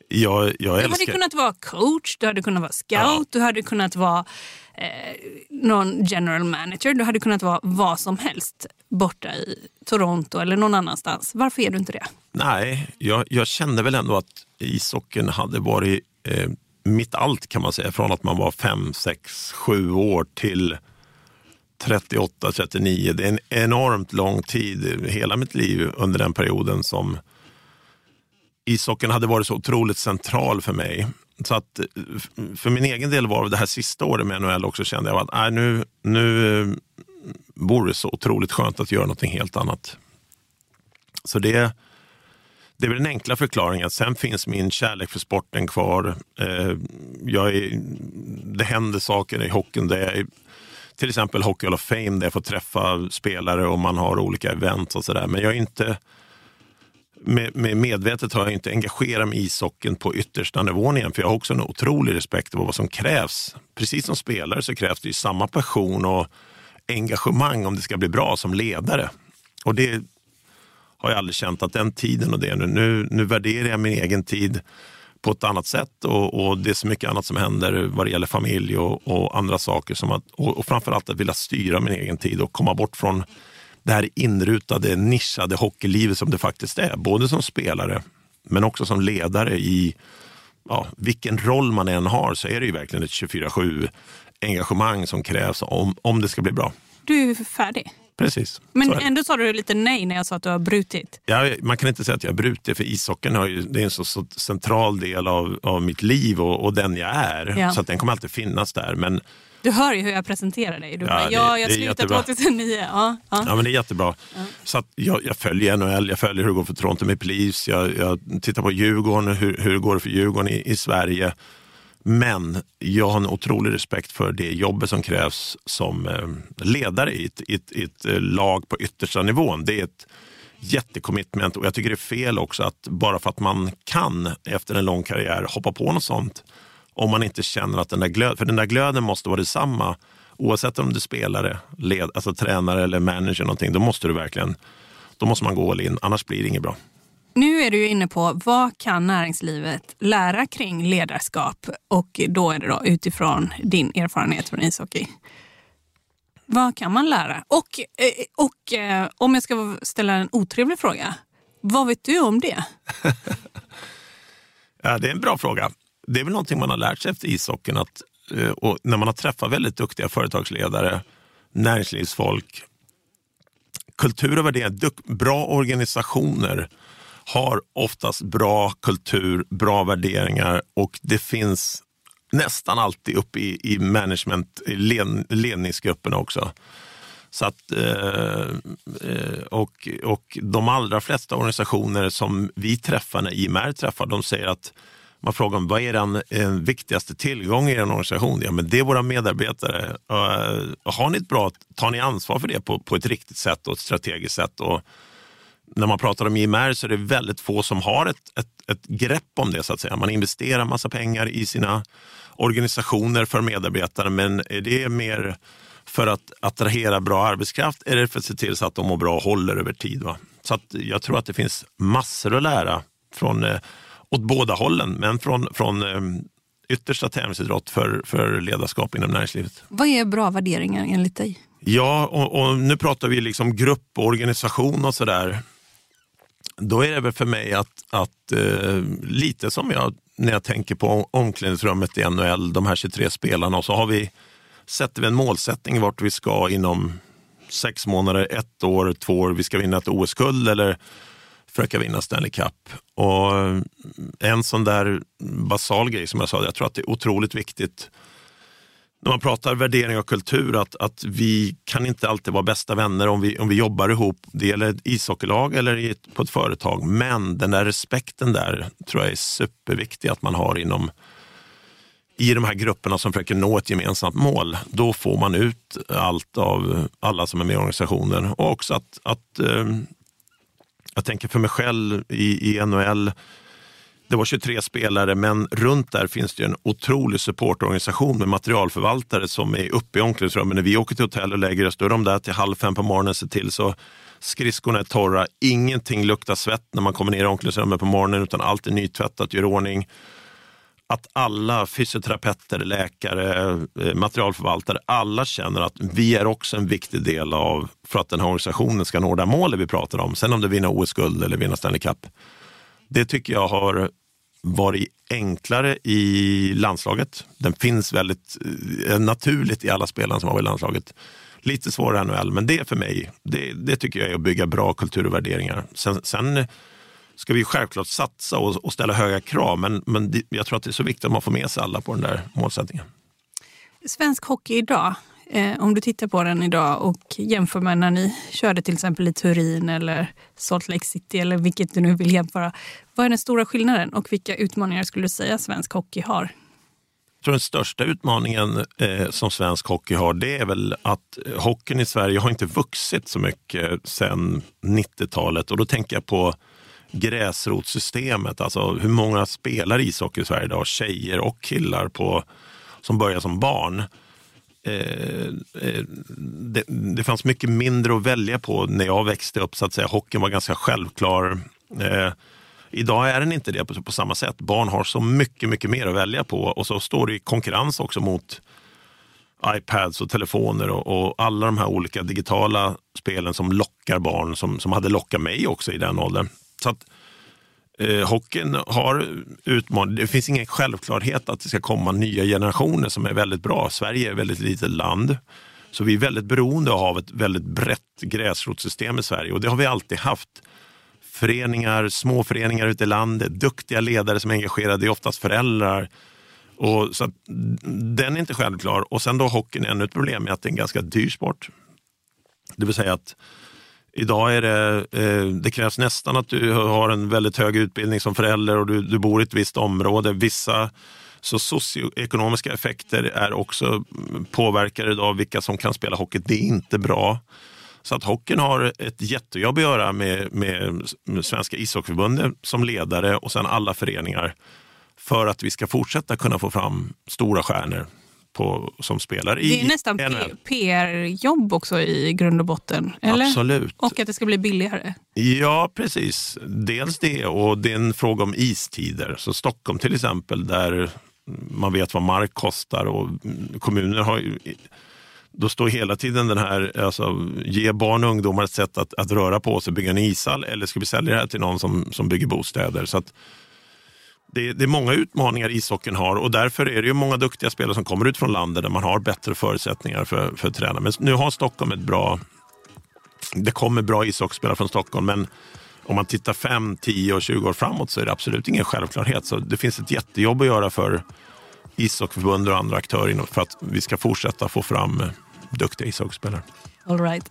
Jag, jag du älskar... hade kunnat vara coach, du hade kunnat vara scout, ja. du hade kunnat vara eh, någon general manager. Du hade kunnat vara vad som helst borta i Toronto eller någon annanstans. Varför är du inte det? Nej, jag, jag kände väl ändå att ishockeyn hade varit eh, mitt allt kan man säga. Från att man var fem, sex, sju år till 38, 39. Det är en enormt lång tid, hela mitt liv under den perioden som ishockeyn hade varit så otroligt central för mig. Så att för min egen del var det här sista året med NHL också kände jag att nej, nu, nu eh, vore det så otroligt skönt att göra något helt annat. Så det, det är väl den enkla förklaringen. Sen finns min kärlek för sporten kvar. Eh, jag är, det händer saker i hockeyn. Där jag, till exempel Hockey Hall of Fame där jag får träffa spelare och man har olika event och sådär. Men jag är inte med, med medvetet har jag inte engagerat mig i ishockeyn på yttersta nivån igen, för jag har också en otrolig respekt för vad som krävs. Precis som spelare så krävs det ju samma passion och engagemang om det ska bli bra som ledare. Och det har jag aldrig känt att den tiden och det nu, nu, nu värderar jag min egen tid på ett annat sätt och, och, det är så mycket annat som händer vad det gäller familj och, och andra saker. Som att, och, och framförallt att vilja styra min egen tid och komma bort från det här inrutade, nischade hockeylivet som det faktiskt är. Både som spelare men också som ledare i ja, vilken roll man än har så är det ju verkligen ett 24-7 engagemang som krävs om, om det ska bli bra. Du är färdig? Precis. Men ändå sa du lite nej när jag sa att du har brutit. Ja, man kan inte säga att jag har brutit, för ishockeyn har ju, det är en så, så central del av, av mitt liv och, och den jag är. Ja. Så att den kommer alltid finnas där. Men du hör ju hur jag presenterar dig. Du ja, bara, ja jag slutade 2009. Ja, ja. ja, men det är jättebra. Ja. Så jag, jag, följer NHL, jag följer hur det går för Toronto med Leafs, jag, jag tittar på Djurgården, hur, hur det går för Djurgården i, i Sverige. Men jag har en otrolig respekt för det jobbet som krävs som eh, ledare i ett, i ett, i ett eh, lag på yttersta nivån. Det är ett jättekommitment och jag tycker det är fel också att bara för att man kan efter en lång karriär hoppa på något sånt om man inte känner att den där glöden, för den där glöden måste vara detsamma oavsett om du är spelare, led, alltså tränare eller manager någonting, då måste du verkligen, då måste man gå all in, annars blir det inget bra. Nu är du inne på vad kan näringslivet lära kring ledarskap och då är det då utifrån din erfarenhet från ishockey. Vad kan man lära? Och, eh, och eh, om jag ska ställa en otrevlig fråga, vad vet du om det? ja, det är en bra fråga. Det är väl någonting man har lärt sig efter ishockeyn. Att, eh, och när man har träffat väldigt duktiga företagsledare, näringslivsfolk, kultur och värderingar, bra organisationer har oftast bra kultur, bra värderingar och det finns nästan alltid uppe i, i management, i led, ledningsgrupperna också. Så att, eh, eh, och, och de allra flesta organisationer som vi träffar när IMR träffar, de säger att man frågar om vad är den, den viktigaste tillgången i en organisation? Ja, men det är våra medarbetare. Eh, har ni ett bra, tar ni ansvar för det på, på ett riktigt sätt och ett strategiskt sätt? Och, när man pratar om IMR så är det väldigt få som har ett, ett, ett grepp om det. så att säga. Man investerar massa pengar i sina organisationer för medarbetare, men är det mer för att attrahera bra arbetskraft eller för att se till så att de mår bra och håller över tid? Va? Så att jag tror att det finns massor att lära från, eh, åt båda hållen, men från, från eh, yttersta tävlingsidrott för, för ledarskap inom näringslivet. Vad är bra värderingar enligt dig? Ja, och, och nu pratar vi liksom grupp och organisation och sådär då är det väl för mig att, att eh, lite som jag när jag tänker på omklädningsrummet i NHL, de här 23 spelarna, och så har vi, sätter vi en målsättning vart vi ska inom sex månader, ett år, två år, vi ska vinna ett OS-guld eller försöka vinna Stanley Cup. Och en sån där basal grej som jag sa, jag tror att det är otroligt viktigt när man pratar värdering och kultur att, att vi kan inte alltid vara bästa vänner om vi, om vi jobbar ihop. Det gäller ett ishockeylag eller i ett, på ett företag. Men den där respekten där tror jag är superviktig att man har inom i de här grupperna som försöker nå ett gemensamt mål. Då får man ut allt av alla som är med i organisationen. Och också att, att eh, jag tänker för mig själv i, i NHL det var 23 spelare, men runt där finns det en otrolig supportorganisation med materialförvaltare som är uppe i omklädningsrummet. När vi åker till hotell och lägger oss, då är de där till halv fem på morgonen, ser till så skridskorna är torra, ingenting luktar svett när man kommer ner i omklädningsrummet på morgonen, utan allt är nytvättat, gör ordning. Att alla fysioterapeuter, läkare, eh, materialförvaltare, alla känner att vi är också en viktig del av för att den här organisationen ska nå det målet vi pratar om. Sen om det vinner OS-guld eller vinner Stanley Cup. Det tycker jag har varit enklare i landslaget. Den finns väldigt eh, naturligt i alla spelare som har varit i landslaget. Lite svårare än NHL, men det för mig, det, det, tycker jag är att bygga bra kultur och värderingar. Sen, sen ska vi självklart satsa och, och, ställa höga krav, men, men det, jag tror att det är så viktigt att man får med sig alla på den där målsättningen. Svensk hockey idag, Eh, om du tittar på den idag och jämför med när ni körde till exempel i Turin eller Salt Lake City eller vilket du nu vill jämföra. Vad är den stora skillnaden och vilka utmaningar skulle du säga svensk hockey har? Jag tror den största utmaningen eh, som svensk hockey har det är väl att eh, hockeyn i Sverige har inte vuxit så mycket sedan 90-talet och då tänker jag på gräsrotssystemet, alltså hur många spelar ishockey i Sverige idag, tjejer och killar på, som börjar som barn. Eh, eh, det, det, fanns mycket mindre att välja på när jag växte upp. så att säga. Hockeyn var ganska självklar. Eh, Idag är den inte det på, på samma sätt. Barn har så mycket, mycket mer att välja på och så står det i konkurrens också mot iPads och telefoner och, och, alla de här olika digitala spelen som lockar barn, som, som hade lockat mig också i den åldern. Så att, eh, hockeyn har utmaningar. Det finns ingen självklarhet att det ska komma nya generationer som är väldigt bra. Sverige är ett väldigt litet land. Så vi är väldigt beroende av ett väldigt brett gräsrotssystem i Sverige och det har vi alltid haft. Föreningar, småföreningar ute i landet, duktiga ledare som är engagerade, det är oftast föräldrar. Och så den är inte självklar. Och sen då hockeyn ännu ett problem är att det är en ganska dyr sport. Det vill säga att Idag är det, eh, det krävs nästan att du har en väldigt hög utbildning som förälder och du, du bor i ett visst område. Vissa så socioekonomiska effekter är också påverkade av vilka som kan spela hockey. Det är inte bra. Så att hockeyn har ett jättejobb att göra med, med, med Svenska ishockeyförbundet som ledare och sen alla föreningar för att vi ska fortsätta kunna få fram stora stjärnor på, som spelar i Det är nästan PR-jobb också i grund och botten. Eller? Absolut. Och att det ska bli billigare. Ja, precis. Dels det och det är en fråga om istider. Så Stockholm till exempel, där man vet vad mark kostar och kommuner har ju då står hela tiden den här, alltså, ge barn och ungdomar ett sätt att, att röra på sig, bygga en ishall eller ska vi sälja det här till någon som, som bygger bostäder? Så att, det, det, är många utmaningar ishockeyn har och därför är det ju många duktiga spelare som kommer ut från landet där man har bättre förutsättningar för, för att träna. Men nu har Stockholm ett bra, det kommer bra ishockeyspelare från Stockholm men om man tittar 5, 10 och 20 år framåt så är det absolut ingen självklarhet. Så det finns ett jättejobb att göra för ishockeyförbund och andra aktörer för att vi ska fortsätta få fram duktiga ishockeyspelare. All right.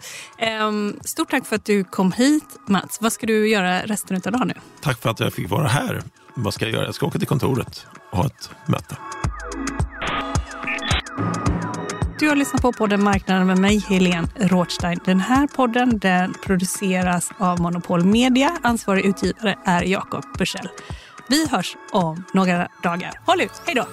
Um, stort tack för att du kom hit, Mats. Vad ska du göra resten av dagen nu? Tack för att jag fick vara här. Vad ska jag göra? Jag ska åka till kontoret och ha ett möte. Du har lyssnat på podden Marknaden med mig, Helene Rothstein. Den här podden den produceras av Monopol Media. Ansvarig utgivare är Jakob Bursell. Vi hörs om några dagar. Håll ut! Hej då!